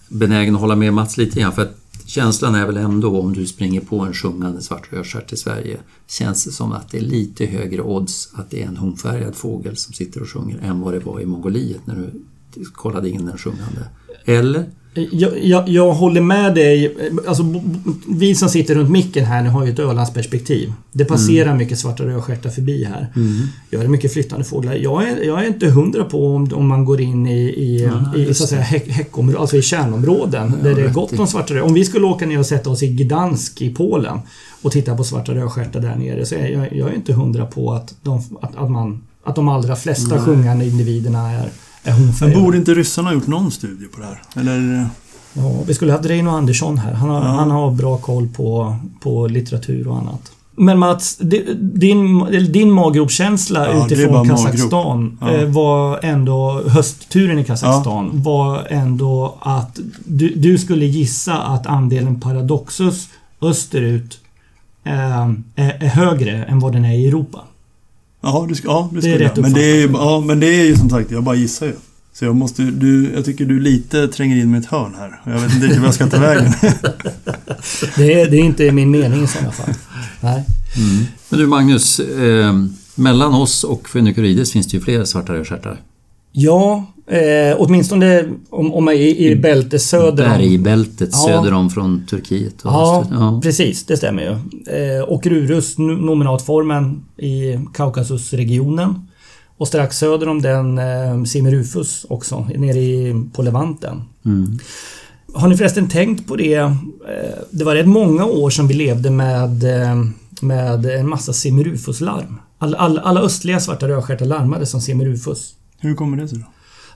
benägen att hålla med Mats lite grann. För att känslan är väl ändå, om du springer på en sjungande svart rödstjärt i Sverige, känns det som att det är lite högre odds att det är en honfärgad fågel som sitter och sjunger än vad det var i Mongoliet när du kollade in den sjungande. Eller? Jag, jag, jag håller med dig. Alltså, vi som sitter runt micken här nu har ju ett Ölandsperspektiv. Det passerar mycket svarta rödstjärtar förbi här. Jag är mycket flyttande fåglar. Jag är, jag är inte hundra på om, om man går in i, i, i så att säga, häck, häckområden, alltså i kärnområden där det är gott om svarta röd. Om vi skulle åka ner och sätta oss i Gdansk i Polen och titta på svarta rödstjärtar där nere så är jag, jag är inte hundra på att de, att, att, man, att de allra flesta sjungande individerna är, är Men honfärgade. borde inte ryssarna ha gjort någon studie på det här? Eller? Ja, vi skulle haft Reino Andersson här. Han har, Ja. han har bra koll på, på litteratur och annat. Men Mats, di- din, din maggropskänsla Ja, det utifrån. Kazakstan Ja. eh, var ändå, höstturen i Kazakstan, var ändå att du, du skulle gissa att andelen Paradoxus österut eh, är, är högre än vad den är i Europa. Ja, du ska, ja, det är skulle rätt jag. Men det är, ja, men det är ju som sagt, jag bara gissar ju. Så jag måste, du, jag tycker du lite tränger in med ett hörn här. Jag vet inte riktigt vad jag ska ta vägen. Det är, det är inte min mening i sådana fall. Nej. Men du Magnus, eh, mellan oss och Phoenicurides finns det ju fler svarta rödstjärtar. Ja, eh, åtminstone om, om man är i, i bältet söder om... Bergbältet Ja. söder om från Turkiet. Och Ja, ja. precis. Det stämmer ju. Eh, och Rurus no- nominatformen i Kaukasusregionen. Och strax söder om den eh, Simerufus också, nere i, på Levanten. Mm. Har ni förresten tänkt på det? Eh, det var rätt många år som vi levde med, eh, med en massa Simerufus-larm. All, all, alla östliga svarta rödstjärtar larmade som Simerufus. Hur kommer det sig då?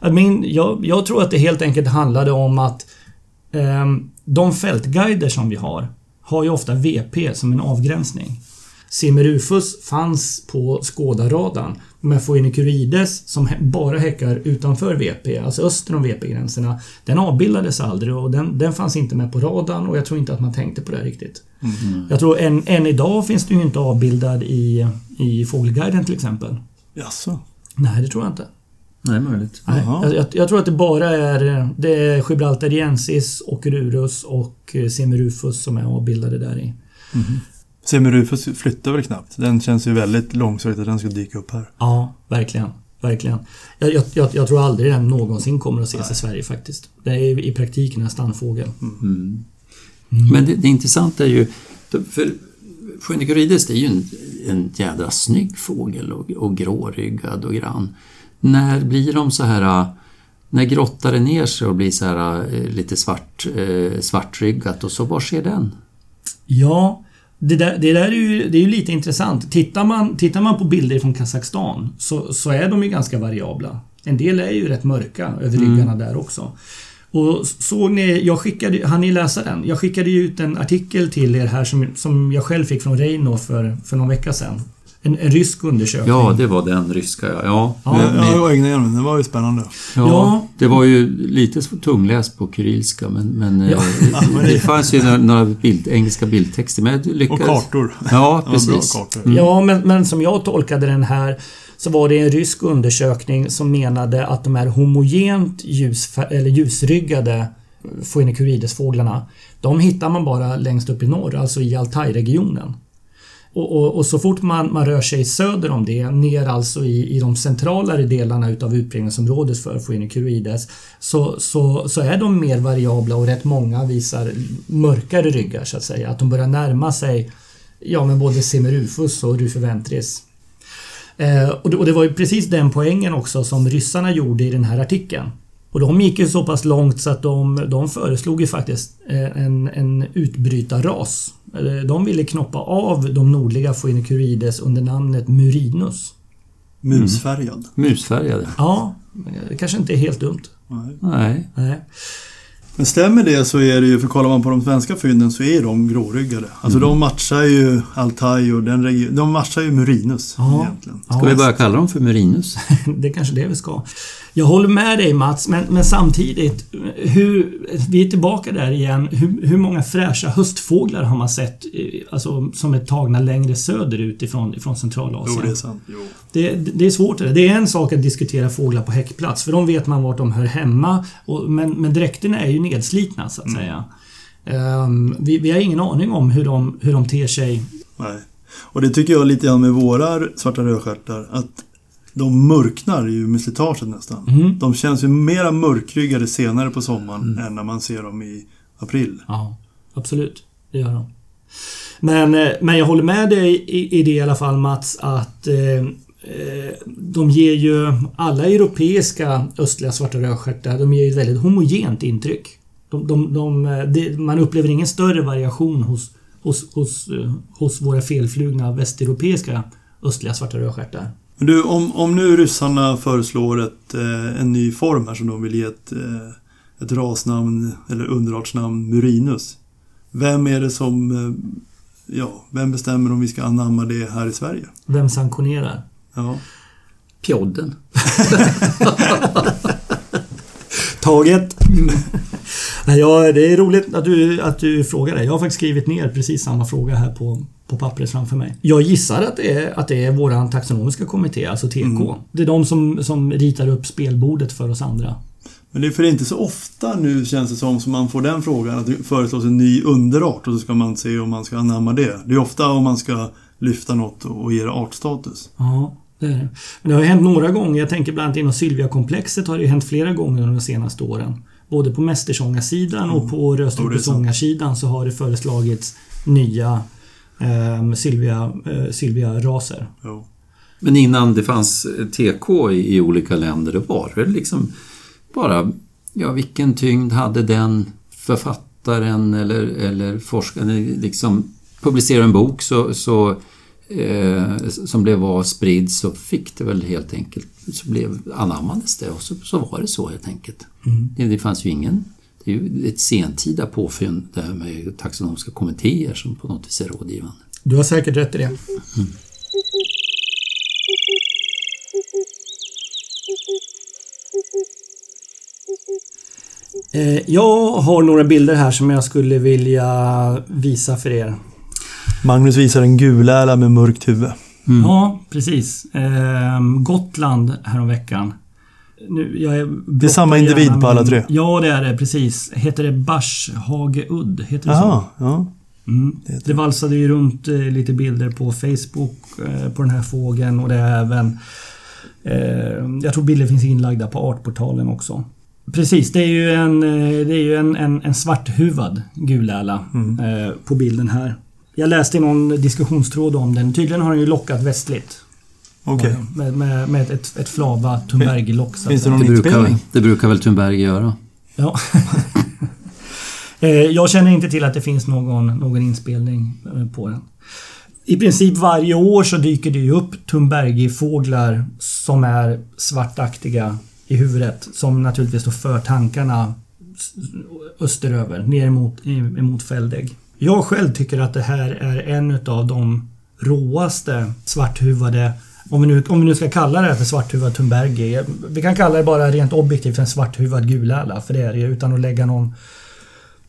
Jag, min, jag, jag tror att det helt enkelt handlade om att ehm, de fältguider som vi har har ju ofta VP som en avgränsning. Simerufus fanns på skådarradarn men Phoenicurides som bara häckar utanför VP, alltså öster om VP-gränserna, den avbildades aldrig och den, den fanns inte med på radarn och jag tror inte att man tänkte på det riktigt. Jag tror än, än idag finns det ju inte avbildad i, i Fågelguiden till exempel. Jaså? Nej, det tror jag inte. Nej, möjligt. Nej, jag, jag, jag tror att det bara är, det är Gibraltariensis och Rurus och eh, Semirufus som är avbildade där i. Semirufus flyttar väl knappt? Den känns ju väldigt långsökt att den ska dyka upp här. Ja, verkligen. Verkligen. Jag, jag, jag, tror aldrig den någonsin kommer att ses i Sverige faktiskt. Det är i praktiken en stannfågel. Men det, det intressanta är ju... För Phoenicurides det är ju en, en jädra snygg fågel och, och gråryggad och grann. När blir de så här... äh, När grottar det ner sig och blir så här äh, lite svart, eh, svartryggat och så, var ser den? Ja, det där, det där är, ju, det är ju lite intressant. Tittar man, tittar man på bilder från Kazakstan så, så är de ju ganska variabla. En del är ju rätt mörka över ryggarna där också. Och såg ni, jag skickade, hann ni läsa den? Jag skickade ju ut en artikel till er här som, som jag själv fick från Reino för, för någon vecka sedan. En, en rysk undersökning. Ja, det var den ryska ja. Ja, Ja, Ja, ja, jag den. Det var ju spännande. ja, Ja. det var ju lite tungläst på kyrilska men, men eh, Ja. det fanns ju några, några bild, engelska bildtexter. Men Och lyckades. kartor. Ja, Ja, precis. kartor. Ja, men, men som jag tolkade den här så var det en rysk undersökning som menade att de här homogent ljus, eller ljusryggade Phoenicurides-fåglarna de hittar man bara längst upp i norr, alltså i Altai-regionen. Och, och, och, så fort man, man rör sig söder om det, ner alltså i, i de centralare delarna utav utbredningsområdet för Phoenicurides, så, så, så är de mer variabla och rätt många visar mörkare ryggar så att säga. Att de börjar närma sig ja, men både Semerufus och Rufeventris. Eh, och, det, och det var ju precis den poängen också som ryssarna gjorde i den här artikeln. Och de gick ju så pass långt så att de, de föreslog ju faktiskt eh, en, en utbrytarras. De ville knoppa av de nordliga Phoenicurides under namnet Murinus. Musfärgad. Mm. Musfärgade? Ja, det kanske inte är helt dumt. Nej. Nej. Nej. Men stämmer det så är det ju, för kollar man på de svenska fynden så är de gråryggade. Alltså de matchar ju Altaj och den regionen. De matchar ju Murinus Ja. egentligen. Ja, Ska vi börja kalla dem för Murinus? det är kanske det vi ska. Jag håller med dig Mats, men, men samtidigt, hur, vi är tillbaka där igen. Hur, hur många fräscha höstfåglar har man sett alltså, som är tagna längre söderut ifrån, ifrån Centralasien? Jo, det är sant. Det, det är svårt det. Det är en sak att diskutera fåglar på häckplats för de vet man vart de hör hemma. Och, men, men dräkterna är ju nedslitna så att säga. Ehm, vi, vi har ingen aning om hur de, hur de ter sig. Nej. Och det tycker jag lite grann med våra svarta rödstjärtar. Att de mörknar ju med slitaget nästan. Mm. De känns ju mera mörkryggade senare på sommaren än när man ser dem i april. Ja, absolut. Det gör de. Men, eh, men jag håller med dig i, i det i alla fall Mats att eh, eh, de ger ju alla europeiska östliga svarta rödstjärtar, de ger ju ett väldigt homogent intryck. De, de, de, eh, man upplever ingen större variation hos, hos, hos, hos våra felflugna västeuropeiska östliga svarta rödstjärtar. Men du, om, om nu ryssarna föreslår ett, eh, en ny form här som de vill ge ett, eh, ett rasnamn eller underartsnamn Murinus. Vem är det som... Eh, ja, vem bestämmer om vi ska anamma det här i Sverige? Vem sanktionerar? Ja. Pjodden. Taget! Nej, ja, det är roligt att du, att du frågar det. Jag har faktiskt skrivit ner precis samma fråga här på, på pappret framför mig. Jag gissar att det är, att det är våran taxonomiska kommitté, alltså TK. Det är de som, som ritar upp spelbordet för oss andra. Men det är för det är inte så ofta nu känns det som som man får den frågan att det föreslås en ny underart och så ska man se om man ska anamma det. Det är ofta om man ska lyfta något och ge det artstatus. Ja, det är det. Men det har hänt några gånger. Jag tänker bland annat inom Sylvia-komplexet har det hänt flera gånger under de senaste åren. Både på mästersångarsidan och på rödstrupesångarsidan så har det föreslagits nya eh, Sylvia, eh, Sylvia-raser. Jo. Men innan det fanns TK i, i olika länder, var det liksom bara, ja vilken tyngd hade den författaren eller, eller forskaren liksom publicerar en bok så, så eh, som blev var spridd så fick det väl helt enkelt, så blev, anammades det och så, så var det så helt enkelt. Det, det fanns ju ingen, det är ju ett sentida påfynd det här med taxonomiska kommittéer som på något vis är rådgivande. Du har säkert rätt i det. Eh, Jag har några bilder här som jag skulle vilja visa för er. Magnus visar en guläla med mörkt huvud. Ja, precis. Ehm, Gotland häromveckan. Nu, jag är Det är samma individ gärna på alla tre? Ja, det är det. Precis. Heter det Barshageudd? Heter det så? Jaha, ja. Mm. Det Det valsade ju runt eh, lite bilder på Facebook eh, på den här fågeln och det är även... Eh, jag tror bilder finns inlagda på Artportalen också. Precis, det är ju en, eh, det är ju en, en, en svarthuvad guläla Mm. eh, på bilden här. Jag läste i någon diskussionstråd om den. Tydligen har den ju lockat västligt. Okej. Med, med, med ett, ett flava Thunberg-lock. Finns det någon Det brukar, inspelning? det brukar väl Thunberg göra? Ja. Eh, Jag känner inte till att det finns någon, någon inspelning eh, på den. I princip varje år så dyker det ju upp Thunbergi-fåglar som är svartaktiga i huvudet. Som naturligtvis då för tankarna österöver, ner emot, emot Fälldägg. Jag själv tycker att det här är en utav de råaste svarthuvade om vi, nu, om vi nu ska kalla det här för svarthuvad Tumbergi. Eh, vi kan kalla det bara rent objektivt för en svarthuvad guläla. För det är det ju utan att lägga någon,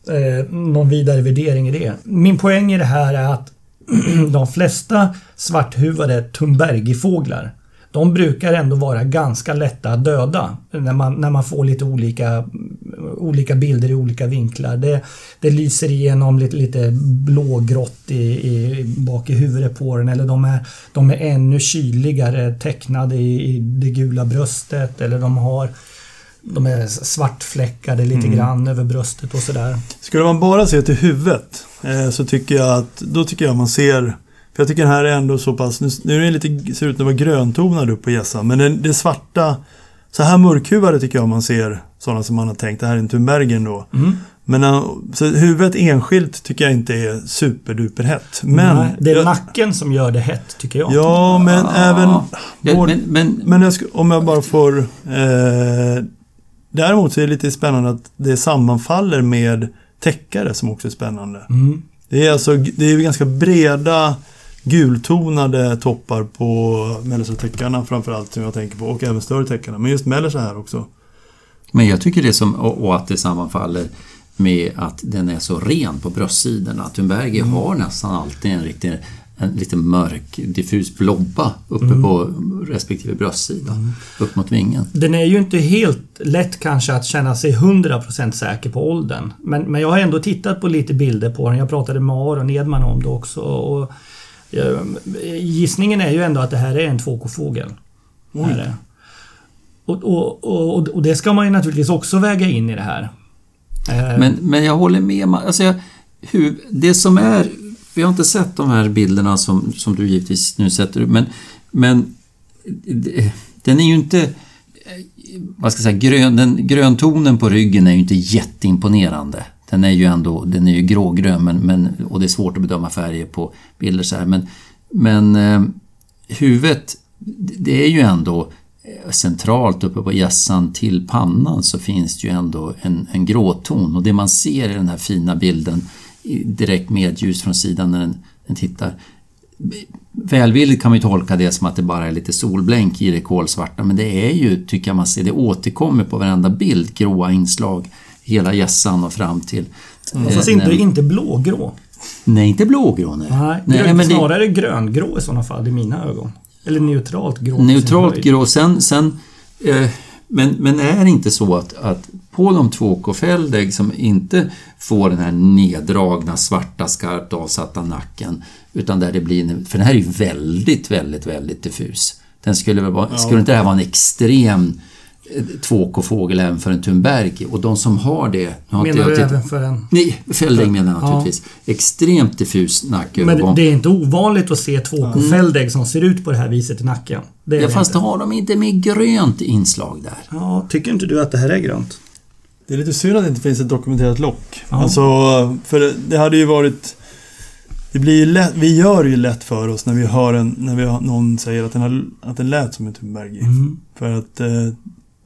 eh, någon vidare värdering i det. Min poäng i det här är att de flesta svarthuvade tumbergifåglar de brukar ändå vara ganska lätta att döda när man, när man får lite olika, olika bilder i olika vinklar. Det, det lyser igenom lite, lite blågrått i, i, bak i huvudet på den eller de är, de är ännu kyligare tecknade i, i det gula bröstet eller de har de är svartfläckade lite grann över bröstet och sådär. Skulle man bara se till huvudet eh, så tycker jag att då tycker jag man ser för jag tycker den här är ändå så pass, nu, nu är den lite, ser ut att vara gröntonad upp på gässan men den, det svarta så här mörkhuvade tycker jag man ser sådana som man har tänkt, det här är en Thunbergen då. Men eh, så huvudet enskilt tycker jag inte är superduperhett. Men... Nej, det är jag, nacken som gör det hett tycker jag. Ja, men även... Ja, vår- men, men, Men jag om jag bara får... Eh, däremot så är det lite spännande att det sammanfaller med täckare som också är spännande. Mm. Det är alltså det är ganska breda gultonade toppar på mellersta täckarna framförallt som jag tänker på och även större täckarna. Men just mellersta här också. men jag tycker det som, och, att det sammanfaller med att den är så ren på bröstsidorna. Thunberger har nästan alltid en riktig en lite mörk diffus blobba uppe på respektive bröstsida. Upp mot vingen. Den är ju inte helt lätt kanske att känna sig 100% säker på åldern. Men, men jag har ändå tittat på lite bilder på den. Jag pratade med Aron Edman om det också. Och, gissningen är ju ändå att det här är en 2K-fågel. Är det. Och, och, och, och det ska man ju naturligtvis också väga in i det här. Eh, Men, men jag håller med. Alltså jag, hur, det som är... Vi har inte sett de här bilderna som, som du givetvis nu sätter upp, men, men den är ju inte... eh, Vad ska jag säga? Grön, den, gröntonen på ryggen är ju inte jätteimponerande. Den är ju ändå den är ju grågrön men, men, och det är svårt att bedöma färger på bilder så här. Men, men eh, huvudet, det är ju ändå eh, centralt uppe på hjässan till pannan så finns det ju ändå en, en gråton. Och det man ser i den här fina bilden i direkt medljus från sidan när den, den tittar. Välvilligt kan man ju tolka det som att det bara är lite solblänk i det kolsvarta men det är ju, tycker jag man ser, det återkommer på varenda bild, gråa inslag hela hjässan och fram till... eh, fast inte, nej, inte blågrå. nej, inte blågrå nej. Nej, nej grön, men det, snarare gröngrå i sådana fall i mina ögon. Eller neutralt grå. Neutralt grå. Sen, sen, eh, men, men är det inte så att, att på de två K-fälldägg som inte får den här neddragna, svarta, skarpt avsatta nacken utan där det blir... För den här är ju väldigt, väldigt, väldigt diffus. Den skulle väl vara, Skulle inte det här vara en extrem eh, 2K-fågel även för en Thunberg? Och de som har det... har Menar du även för en... Nej, fälldägg menar jag Ja. naturligtvis. Extremt diffus nackövergång. Men det är inte ovanligt att se två fälldägg som ser ut på det här viset i nacken. Det Ja, det fast inte. har de inte med grönt inslag där? Ja, tycker inte du att det här är grönt? Det är lite synd att det inte finns ett dokumenterat lock. Ja. Alltså, för det, det hade ju varit... Det blir ju lätt, vi gör ju lätt för oss när vi hör en, när vi har, någon säger att den, har, att den lät som en Thunbergi. Mm. För att... Eh,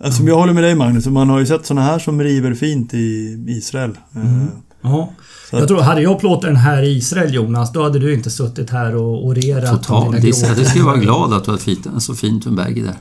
alltså, jag håller med dig Magnus, man har ju sett såna här som river fint i Israel. Eh, Ja. Jag att- tror, hade jag plåtat den här i Israel Jonas, då hade du inte suttit här och orerat Totalt. Det, ska vara glad att du har fint, en så fin Thunberger där.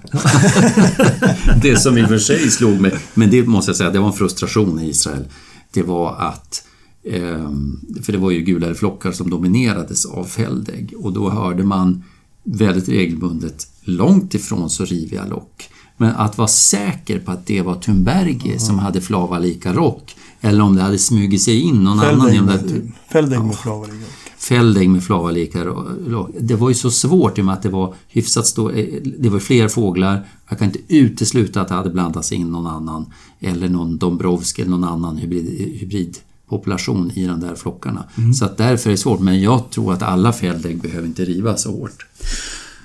det som i och för sig slog mig, men det måste jag säga, det var en frustration i Israel. Det var att ehm, för det var ju gulare flockar som dominerades av fälldägg och då hörde man väldigt regelbundet långt ifrån så riviga lock. Men att vara säker på att det var Thunberger som hade flavalika rock eller om det hade smugit sig in någon annan i Fälldägg de med, där fälldägg med flavar i. fälldägg med flavalika lock. Det var ju så svårt i och med att det var hyfsat stå, eh, Det var fler fåglar. Jag kan inte utesluta att det hade blandats in någon annan eller någon Dombrovski eller någon annan hybrid, hybridpopulation i de där flockarna. Så att därför är det svårt. Men jag tror att alla fälldägg behöver inte rivas så hårt.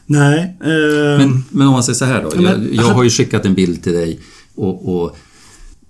Nej. Eh, Men, men om man säger så här då. Ja, men- Jag, jag har ju skickat en bild till dig och, och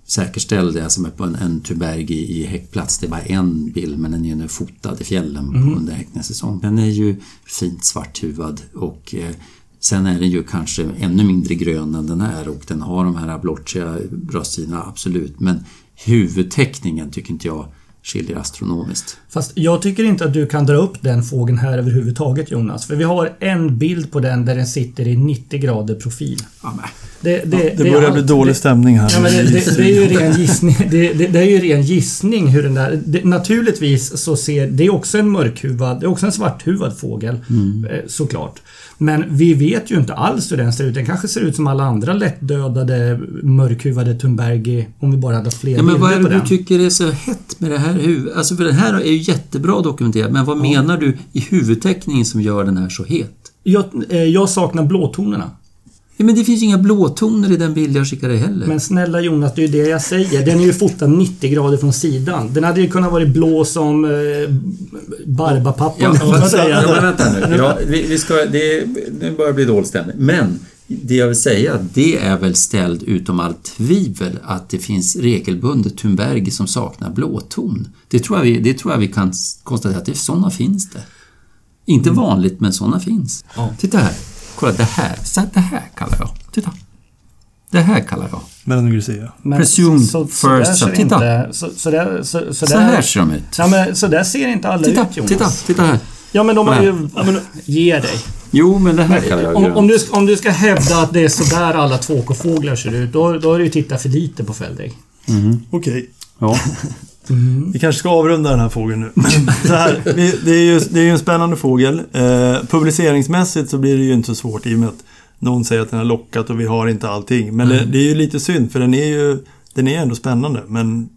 säkerställde som är på en, en Tuberg i, i häckplats. Det var en bild men den är nu fotad i fjällen under häckningssäsong. Den är ju fint svarthuvad och eh, sen är den ju kanske ännu mindre grön än den är och den har de här blotchiga bröstsidorna, absolut. Men huvudteckningen tycker inte jag skiljer astronomiskt. Fast jag tycker inte att du kan dra upp den fågeln här överhuvudtaget Jonas. För vi har en bild på den där den sitter i 90 grader profil. Ja, men. Det, det, Det är börjar bli dålig Det- stämning här. Ja, men det, det, det är ju ren gissning. Det, det, det är ju ren gissning hur den där... Det, naturligtvis så ser... Det är också en mörkhuvad... Det är också en svarthuvad fågel. Mm. eh, Såklart. Men vi vet ju inte alls hur den ser ut. Den kanske ser ut som alla andra lättdödade mörkhuvade Thunbergi om vi bara hade fler Ja, men vad är bilder på det du den. tycker är så hett med det här huvudet? Alltså för den här är ju jättebra dokumenterad, men vad menar du i huvudteckningen som gör den här så het? Jag, eh, jag saknar blåtonerna. Ja, men det finns ju inga blåtoner i den bild jag skickade heller. Men snälla Jonas, det är ju det jag säger. Den är ju fotad 90 grader från sidan. Den hade ju kunnat vara blå som eh, Barbapappan. Ja, säga. ja, men vänta nu. Ja, vi, vi ska, det, det börjar bli dålig stämning. Men det jag vill säga, det är väl ställd utom allt tvivel att det finns regelbundet Thunberg som saknar blåton. Det tror jag vi, det tror jag vi kan konstatera att det, sådana finns det. Inte vanligt, men sådana finns. Titta här. Kolla, det här. Så det här kallar jag. Titta. Det här kallar jag. Melanogracia. Men Presumed så, så, där first ser son. Titta. Inte, så, så, där, så, så, Så där, här ser de ut. Ja, men så där ser inte alla Titta, ut Jonas. titta, titta här. Ja men de har ju... Ja, men, ge dig. Jo, men det här kallar jag Om, grönt. om, du, om du ska hävda att det är sådär alla tvåkofåglar ser ut, då, då har du ju tittat för lite på Fälldägg. Okej. Ja. Vi kanske ska avrunda den här fågeln nu. så här, vi, det, är ju, det är ju en spännande fågel. Eh, publiceringsmässigt så blir det ju inte så svårt i och med att någon säger att den har lockat och vi har inte allting. Men det, det är ju lite synd för den är ju den är ändå spännande. Men,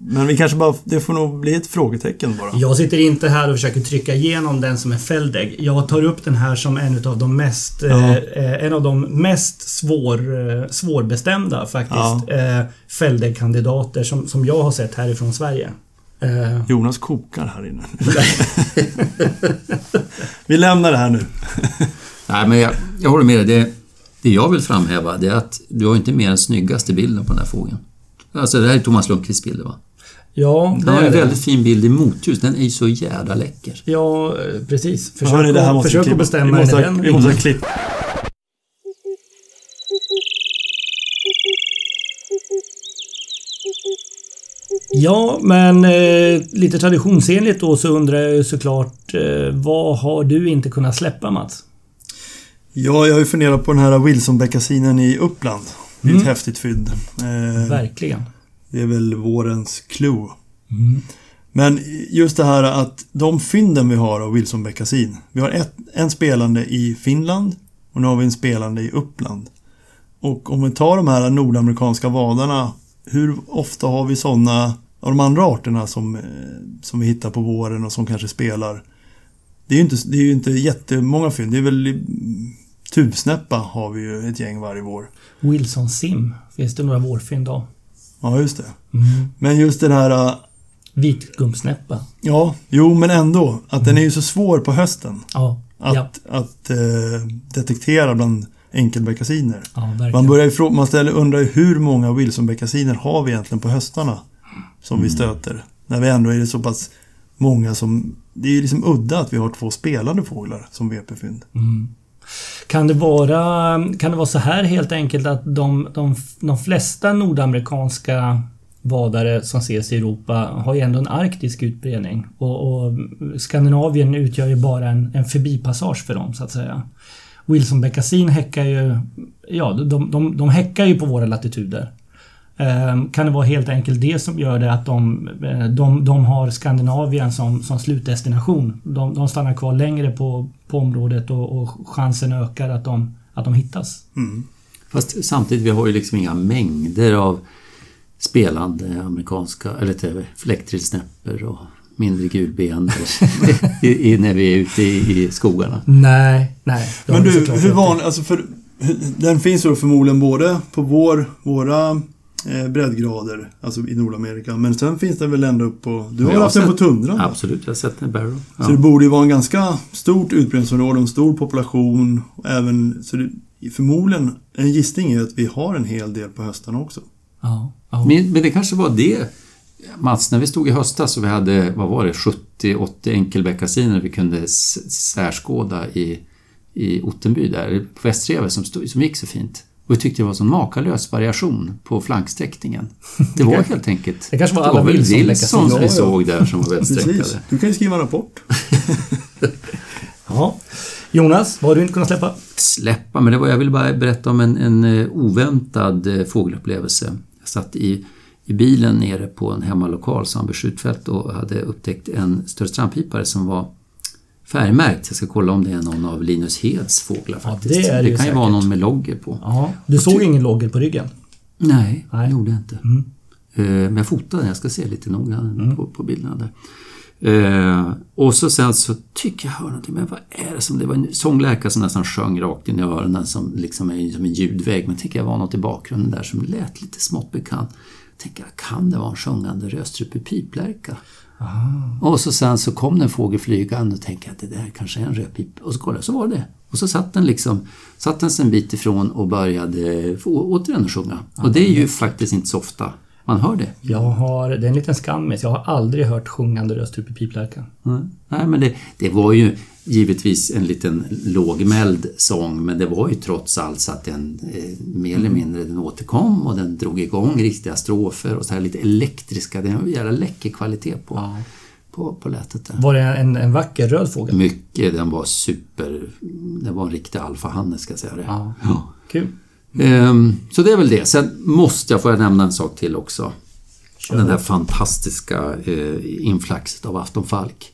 men vi kanske bara, det får nog bli ett frågetecken bara. Jag sitter inte här och försöker trycka igenom den som är Fälldägg. Jag tar upp den här som en av de mest, Ja. eh, en av de mest svår, eh, svårbestämda faktiskt eh, Fälldägg-kandidater som, som jag har sett härifrån Sverige. Eh, Jonas kokar här inne. vi lämnar det här nu. Nej, men jag, jag håller med dig. Det, det jag vill framhäva det är att du har inte mer den snyggaste bilden på den här fågeln. Alltså det här är Thomas Lundqvists bild va? ja, det Han har är en det. väldigt fin bild i motljus. Den är ju så jävla läcker. Ja, eh, precis. Försök, Hörni, det här måste vi försök klippa. att bestämma vi måste, ha- den vi måste ha klipp. Ja, men eh, lite traditionsenligt då så undrar jag ju såklart eh, vad har du inte kunnat släppa Mats? Ja, jag har ju funderat på den här Wilsonbeckasinen i Uppland. Det är ett Mm. häftigt fynd. Eh, Verkligen. Det är väl vårens clue. Men just det här att de fynden vi har av Wilson Beckasin. Vi har ett, en spelande i Finland och nu har vi en spelande i Uppland. Och om vi tar de här nordamerikanska vadarna. Hur ofta har vi sådana av de andra arterna som, eh, som vi hittar på våren och som kanske spelar? Det är ju inte, det är ju inte jättemånga fynd. Det är väl Tubsnäppa har vi ju ett gäng varje vår. Wilson Sim. Finns det några vårfynd då? Ja, just det. Men just den här eh, Vitgummsnäppa. Ja, jo men ändå. Att den är ju så svår på hösten. Ja. Att, ja. att eh, detektera bland enkelbeckasiner. Ja. Man börjar ju frå- man ställer, undrar hur många Wilsonbeckasiner har vi egentligen på höstarna? Som vi stöter. När vi ändå är det så pass många som... Det är ju liksom udda att vi har två spelande fåglar som VP-fynd. Kan det vara, kan det vara så här helt enkelt att de, de, de flesta nordamerikanska vadare som ses i Europa har ju ändå en arktisk utbredning. Och, och Skandinavien utgör ju bara en, en förbipassage för dem så att säga. Wilsonbeckasin häckar ju... Ja, de, de, de häckar ju på våra latituder. Ehm, Kan det vara helt enkelt det som gör det att de, eh, de, de har Skandinavien som, som slutdestination? De, de stannar kvar längre på, på området och, och chansen ökar att de, att de hittas. Fast samtidigt, vi har ju liksom inga mängder av spelande amerikanska, eller inte, fläcktrillsnäppor och mindre gulbenor i, i, när vi är ute i, i skogarna. Nej, nej. Men du, hur vanlig... Alltså för, den finns då förmodligen både på vår, våra eh, breddgrader, alltså i Nordamerika. Men sen finns den väl ändå upp på... Du har haft den på tundran? Absolut, jag har sett den i Barrow. Ja. Så det borde ju vara en ganska stort utbredningsområde, en stor population. och Även, så det, förmodligen, en gissning är att vi har en hel del på höstarna också. Ja, ja. Men, men det kanske var det, Mats, när vi stod i höstas och vi hade, vad var det, 70-80 enkelbeckasiner vi kunde särskåda i, i Ottenby där, på Västrevet som, stod, som gick så fint. Och vi tyckte det var sån makalös variation på flanksträckningen. Det var helt enkelt... Det kanske var det alla Wilson Legacy. vi såg där som var Precis. välsträckade. Du kan ju skriva en rapport. Ja. Jonas, vad har du inte kunnat släppa? Släppa, men det var, jag ville bara berätta om en, en eh, oväntad eh, fågelupplevelse. Jag satt i, i bilen nere på en hemmalokal, Sandbergs skjutfält, och hade upptäckt en större strandpipare som var färgmärkt. Jag ska kolla om det är någon av Linus Heds fåglar Ja, faktiskt. det är det ju kan ju vara säkert. någon med logger på. Ja. Du såg ingen logger på ryggen? Nej, Nej. det gjorde jag inte. Mm. Eh, Men jag fotade den, jag ska se lite noga på, på bilderna där. Eh, och så sen så tycker jag hör någonting, men vad är det som... Det var en sångläkare som nästan sjöng rakt in i öronen som liksom är som en ljudvägg. Men tycker jag var något i bakgrunden där som lät lite smått bekant. Tänker jag, kan det vara en sjungande rödstrupig piplärka? Och så sen så kom det en fågel flygande och tänkte att det där kanske är en rödpip. Och så kollade så var det. Och så satt den liksom, satt den sig en bit ifrån och började återigen sjunga. Och det är ju faktiskt inte så ofta man hör det. Jag har, det är en liten skammis. Jag har aldrig hört sjungande rödstrupig piplärka. Nej, Nej, men det, det var ju givetvis en liten lågmäld sång men det var ju trots allt så att den eh, mer eller mindre den återkom och den drog igång riktiga strofer och så här lite elektriska. Det är en jävla läcker kvalitet på, på, på lätet där. Var det en, en vacker röd fågel? Mycket, den var super... Det var en riktig alfahanne ska jag säga det. Ja. Ja. Kul. Ehm, så det är väl det. Sen måste jag, får jag nämna en sak till också. Den där fantastiska eh, inflaxet av Afton Falk.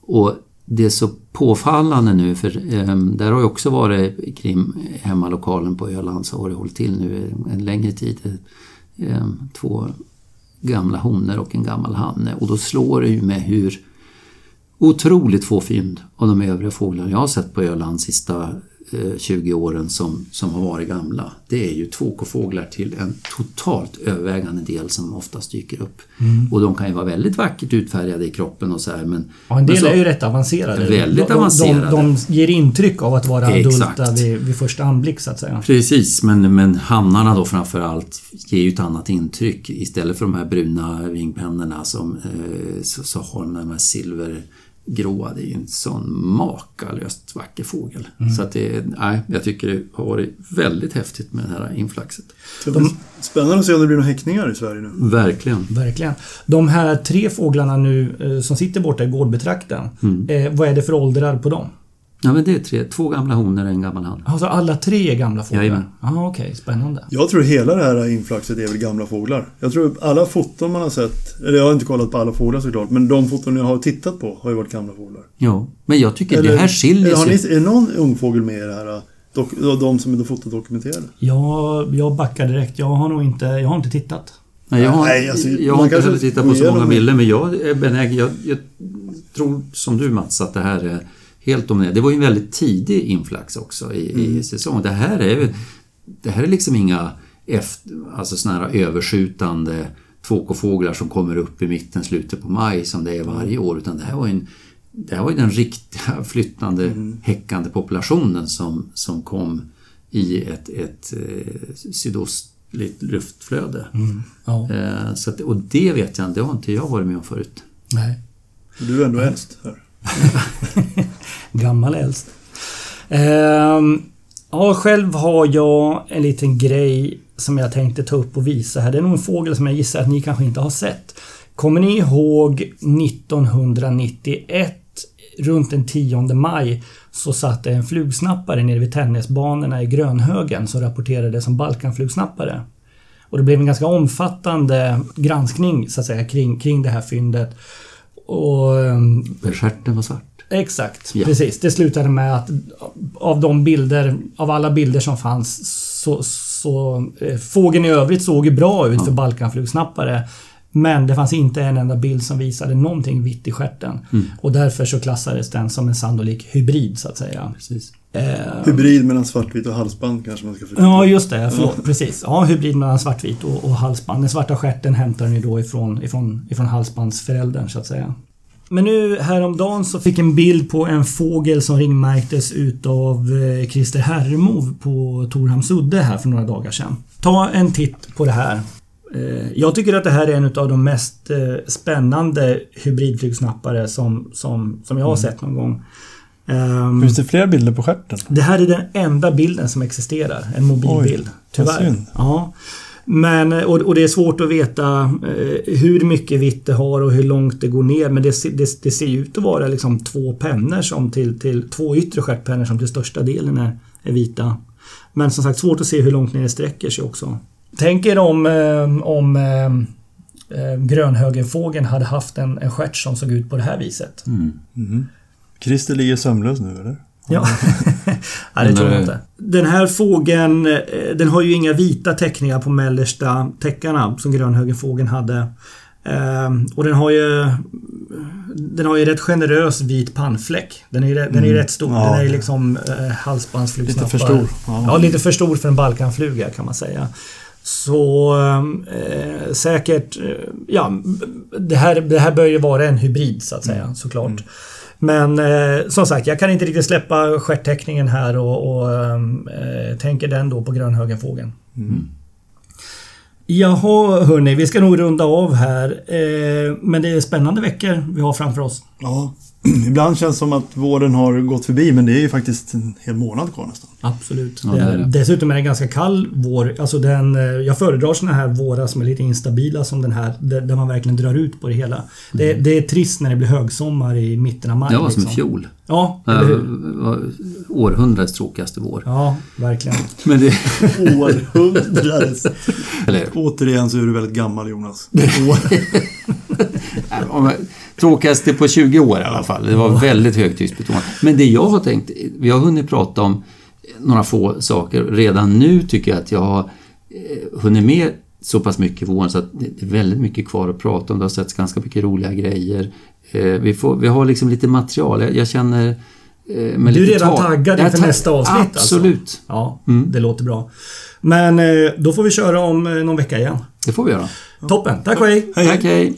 Och det är så påfallande nu för eh, där har ju också varit kring hemmalokalen på Öland så har det hållit till nu en längre tid. Eh, två gamla honor och en gammal hanne och då slår det ju med hur otroligt få fynd av de övriga fåglarna jag har sett på Öland sista 20 åren som, som har varit gamla. Det är ju tvåkofåglar till en totalt övervägande del som oftast dyker upp. Och de kan ju vara väldigt vackert utfärgade i kroppen och så här men... Ja, en del så- är ju rätt avancerade. Väldigt de, avancerade. De, de ger intryck av att vara adulta vid, vid första anblick så att säga. Precis, men, men hannarna då framför allt ger ju ett annat intryck. Istället för de här bruna vingpennorna som, eh, så, så har de de här silvergråa. Det är ju en sån makalöst vacker fågel. Så att det, nej, jag tycker det har varit väldigt häftigt med det här inflaxet. Blir Spännande att se om det blir några häckningar i Sverige nu. Verkligen. Verkligen. De här tre fåglarna nu eh, som sitter borta i gårdbetrakten. Mm. Eh, vad är det för åldrar på dem? Ja, men det är tre, två gamla honor och en gammal hann. Alltså alla tre är gamla fåglar? Jajamän. Ja, okej. Spännande. Jag tror hela det här inflaxet är väl gamla fåglar. Jag tror alla foton man har sett, eller jag har inte kollat på alla fåglar såklart, men de foton jag har tittat på har ju varit gamla fåglar. Ja, men jag tycker Eller- det här skiljer eller har ni, sig. Är någon ungfågel med i det här? Dok, de som är fotodokumenterade? Jag, jag backar direkt. Jag har nog inte, jag har inte tittat. Nej, jag har, Nej, alltså, jag man har inte kanske heller tittat på så många bilder men jag är benägen. Jag, jag tror som du Mats att det här är helt dominerande. Det var ju en väldigt tidig inflax också i, Mm. i säsong. Det här är ju- Det här är liksom inga efter, alltså såna här överskjutande tvåkofåglar som kommer upp i mitten, slutet på maj som det är varje år. Utan det här var ju, en, det här var ju den riktiga flyttande, Mm. häckande populationen som, som kom i ett, ett eh, sydostligt luftflöde. Ja. Eh, så att, och det vet jag inte, det har inte jag varit med om förut. Nej. Du är ändå äldst här. Gammal äldst. Ehm, ja, själv har jag en liten grej som jag tänkte ta upp och visa här. Det är nog en fågel som jag gissar att ni kanske inte har sett. Kommer ni ihåg 1991 runt den 10 maj så satt det en flugsnappare nere vid tennisbanorna i Grönhögen som rapporterade som Balkanflugsnappare. Och det blev en ganska omfattande granskning så att säga kring, kring det här fyndet. Och ehm, stjärten var svart. Exakt, Ja. precis. Det slutade med att av de bilder, av alla bilder som fanns så, så eh, fågeln i övrigt såg ju bra ut för Balkanflugsnappare. Men det fanns inte en enda bild som visade någonting vitt i stjärten. Mm. Och därför så klassades den som en sannolik hybrid så att säga. Precis. Eh, Hybrid mellan svartvit och halsband kanske man ska förstå. Ja, just det. Förlåt. Precis. Ja, hybrid mellan svartvit och, och halsband. Den svarta stjärten hämtar den ju då ifrån, ifrån, ifrån halsbandsföräldern så att säga. Men nu häromdagen så fick en bild på en fågel som ringmärktes utav eh, Christer Herremov på Torhamns udde här för några dagar sedan. Ta en titt på det här. Eh, Jag tycker att det här är en av de mest eh, spännande hybridflugsnappare som, som, som jag har sett någon gång. Ehm, Finns det fler bilder på stjärten? det här är den enda bilden som existerar. En mobilbild. Oj, tyvärr. synd. Ja. Men, och, och det är svårt att veta eh, hur mycket vitt det har och hur långt det går ner. Men det, det, det ser ut att vara liksom två pennor som till, till två yttre stjärtpennor som till största delen är, är vita. Men som sagt svårt att se hur långt ner det sträcker sig också. Tänk er om, eh, om eh, eh, grönhögerfågeln hade haft en, en stjärt som såg ut på det här viset. Christer ligger sömnlös nu eller? Ja. Nej, det tror jag inte. Den här fågeln, eh, den har ju inga vita teckningar på mellersta täckarna som grönhögerfågeln hade. Ehm, Och den har ju Den har ju rätt generös vit pannfläck. Den är ju den är ju rätt stor. Mm. Ja. Den är liksom eh, halsbandsflugsnappar. Lite för stor. Ja. Ja. lite för stor för en balkanfluga kan man säga. Så eh, säkert, eh, ja, det här, det här bör ju vara en hybrid så att säga Mm. Men eh, som sagt, jag kan inte riktigt släppa stjärtteckningen här och, och eh, tänker den då på grönhögerfågeln. Mm. Jaha hörni, vi ska nog runda av här. Eh, men det är spännande veckor vi har framför oss. Ja. Ibland känns det som att våren har gått förbi men det är ju faktiskt en hel månad kvar nästan. Absolut. Ja, det är, det. Dessutom är det en ganska kall vår. Alltså den, eh, jag föredrar såna här vårar som är lite instabila som den här. Där, man verkligen drar ut på det hela. Det, det är trist när det blir högsommar i mitten av maj. Det var som i liksom. fjol. Ja, Ja, eller hur? var Århundradets tråkigaste vår. Ja, verkligen. Men det, Århundradets. eller, Återigen så är du väldigt gammal Jonas. Tråkigaste på 20 år i alla fall. Det var väldigt högtidsbetonat. Men det jag har tänkt, vi har hunnit prata om några få saker. Redan nu tycker jag att jag har eh, hunnit med så pass mycket våren så att det är väldigt mycket kvar att prata om. Det har setts ganska mycket roliga grejer. Eh, Vi, får, vi har liksom lite material. Jag, jag känner... eh, med Du är redan tag- taggad inför tag- nästa avsnitt, alltså? Absolut. Ja, Mm. det låter bra. Men då får vi köra om någon vecka igen. Det får vi göra. Toppen. Tack och hej! Hej. Tack, hej.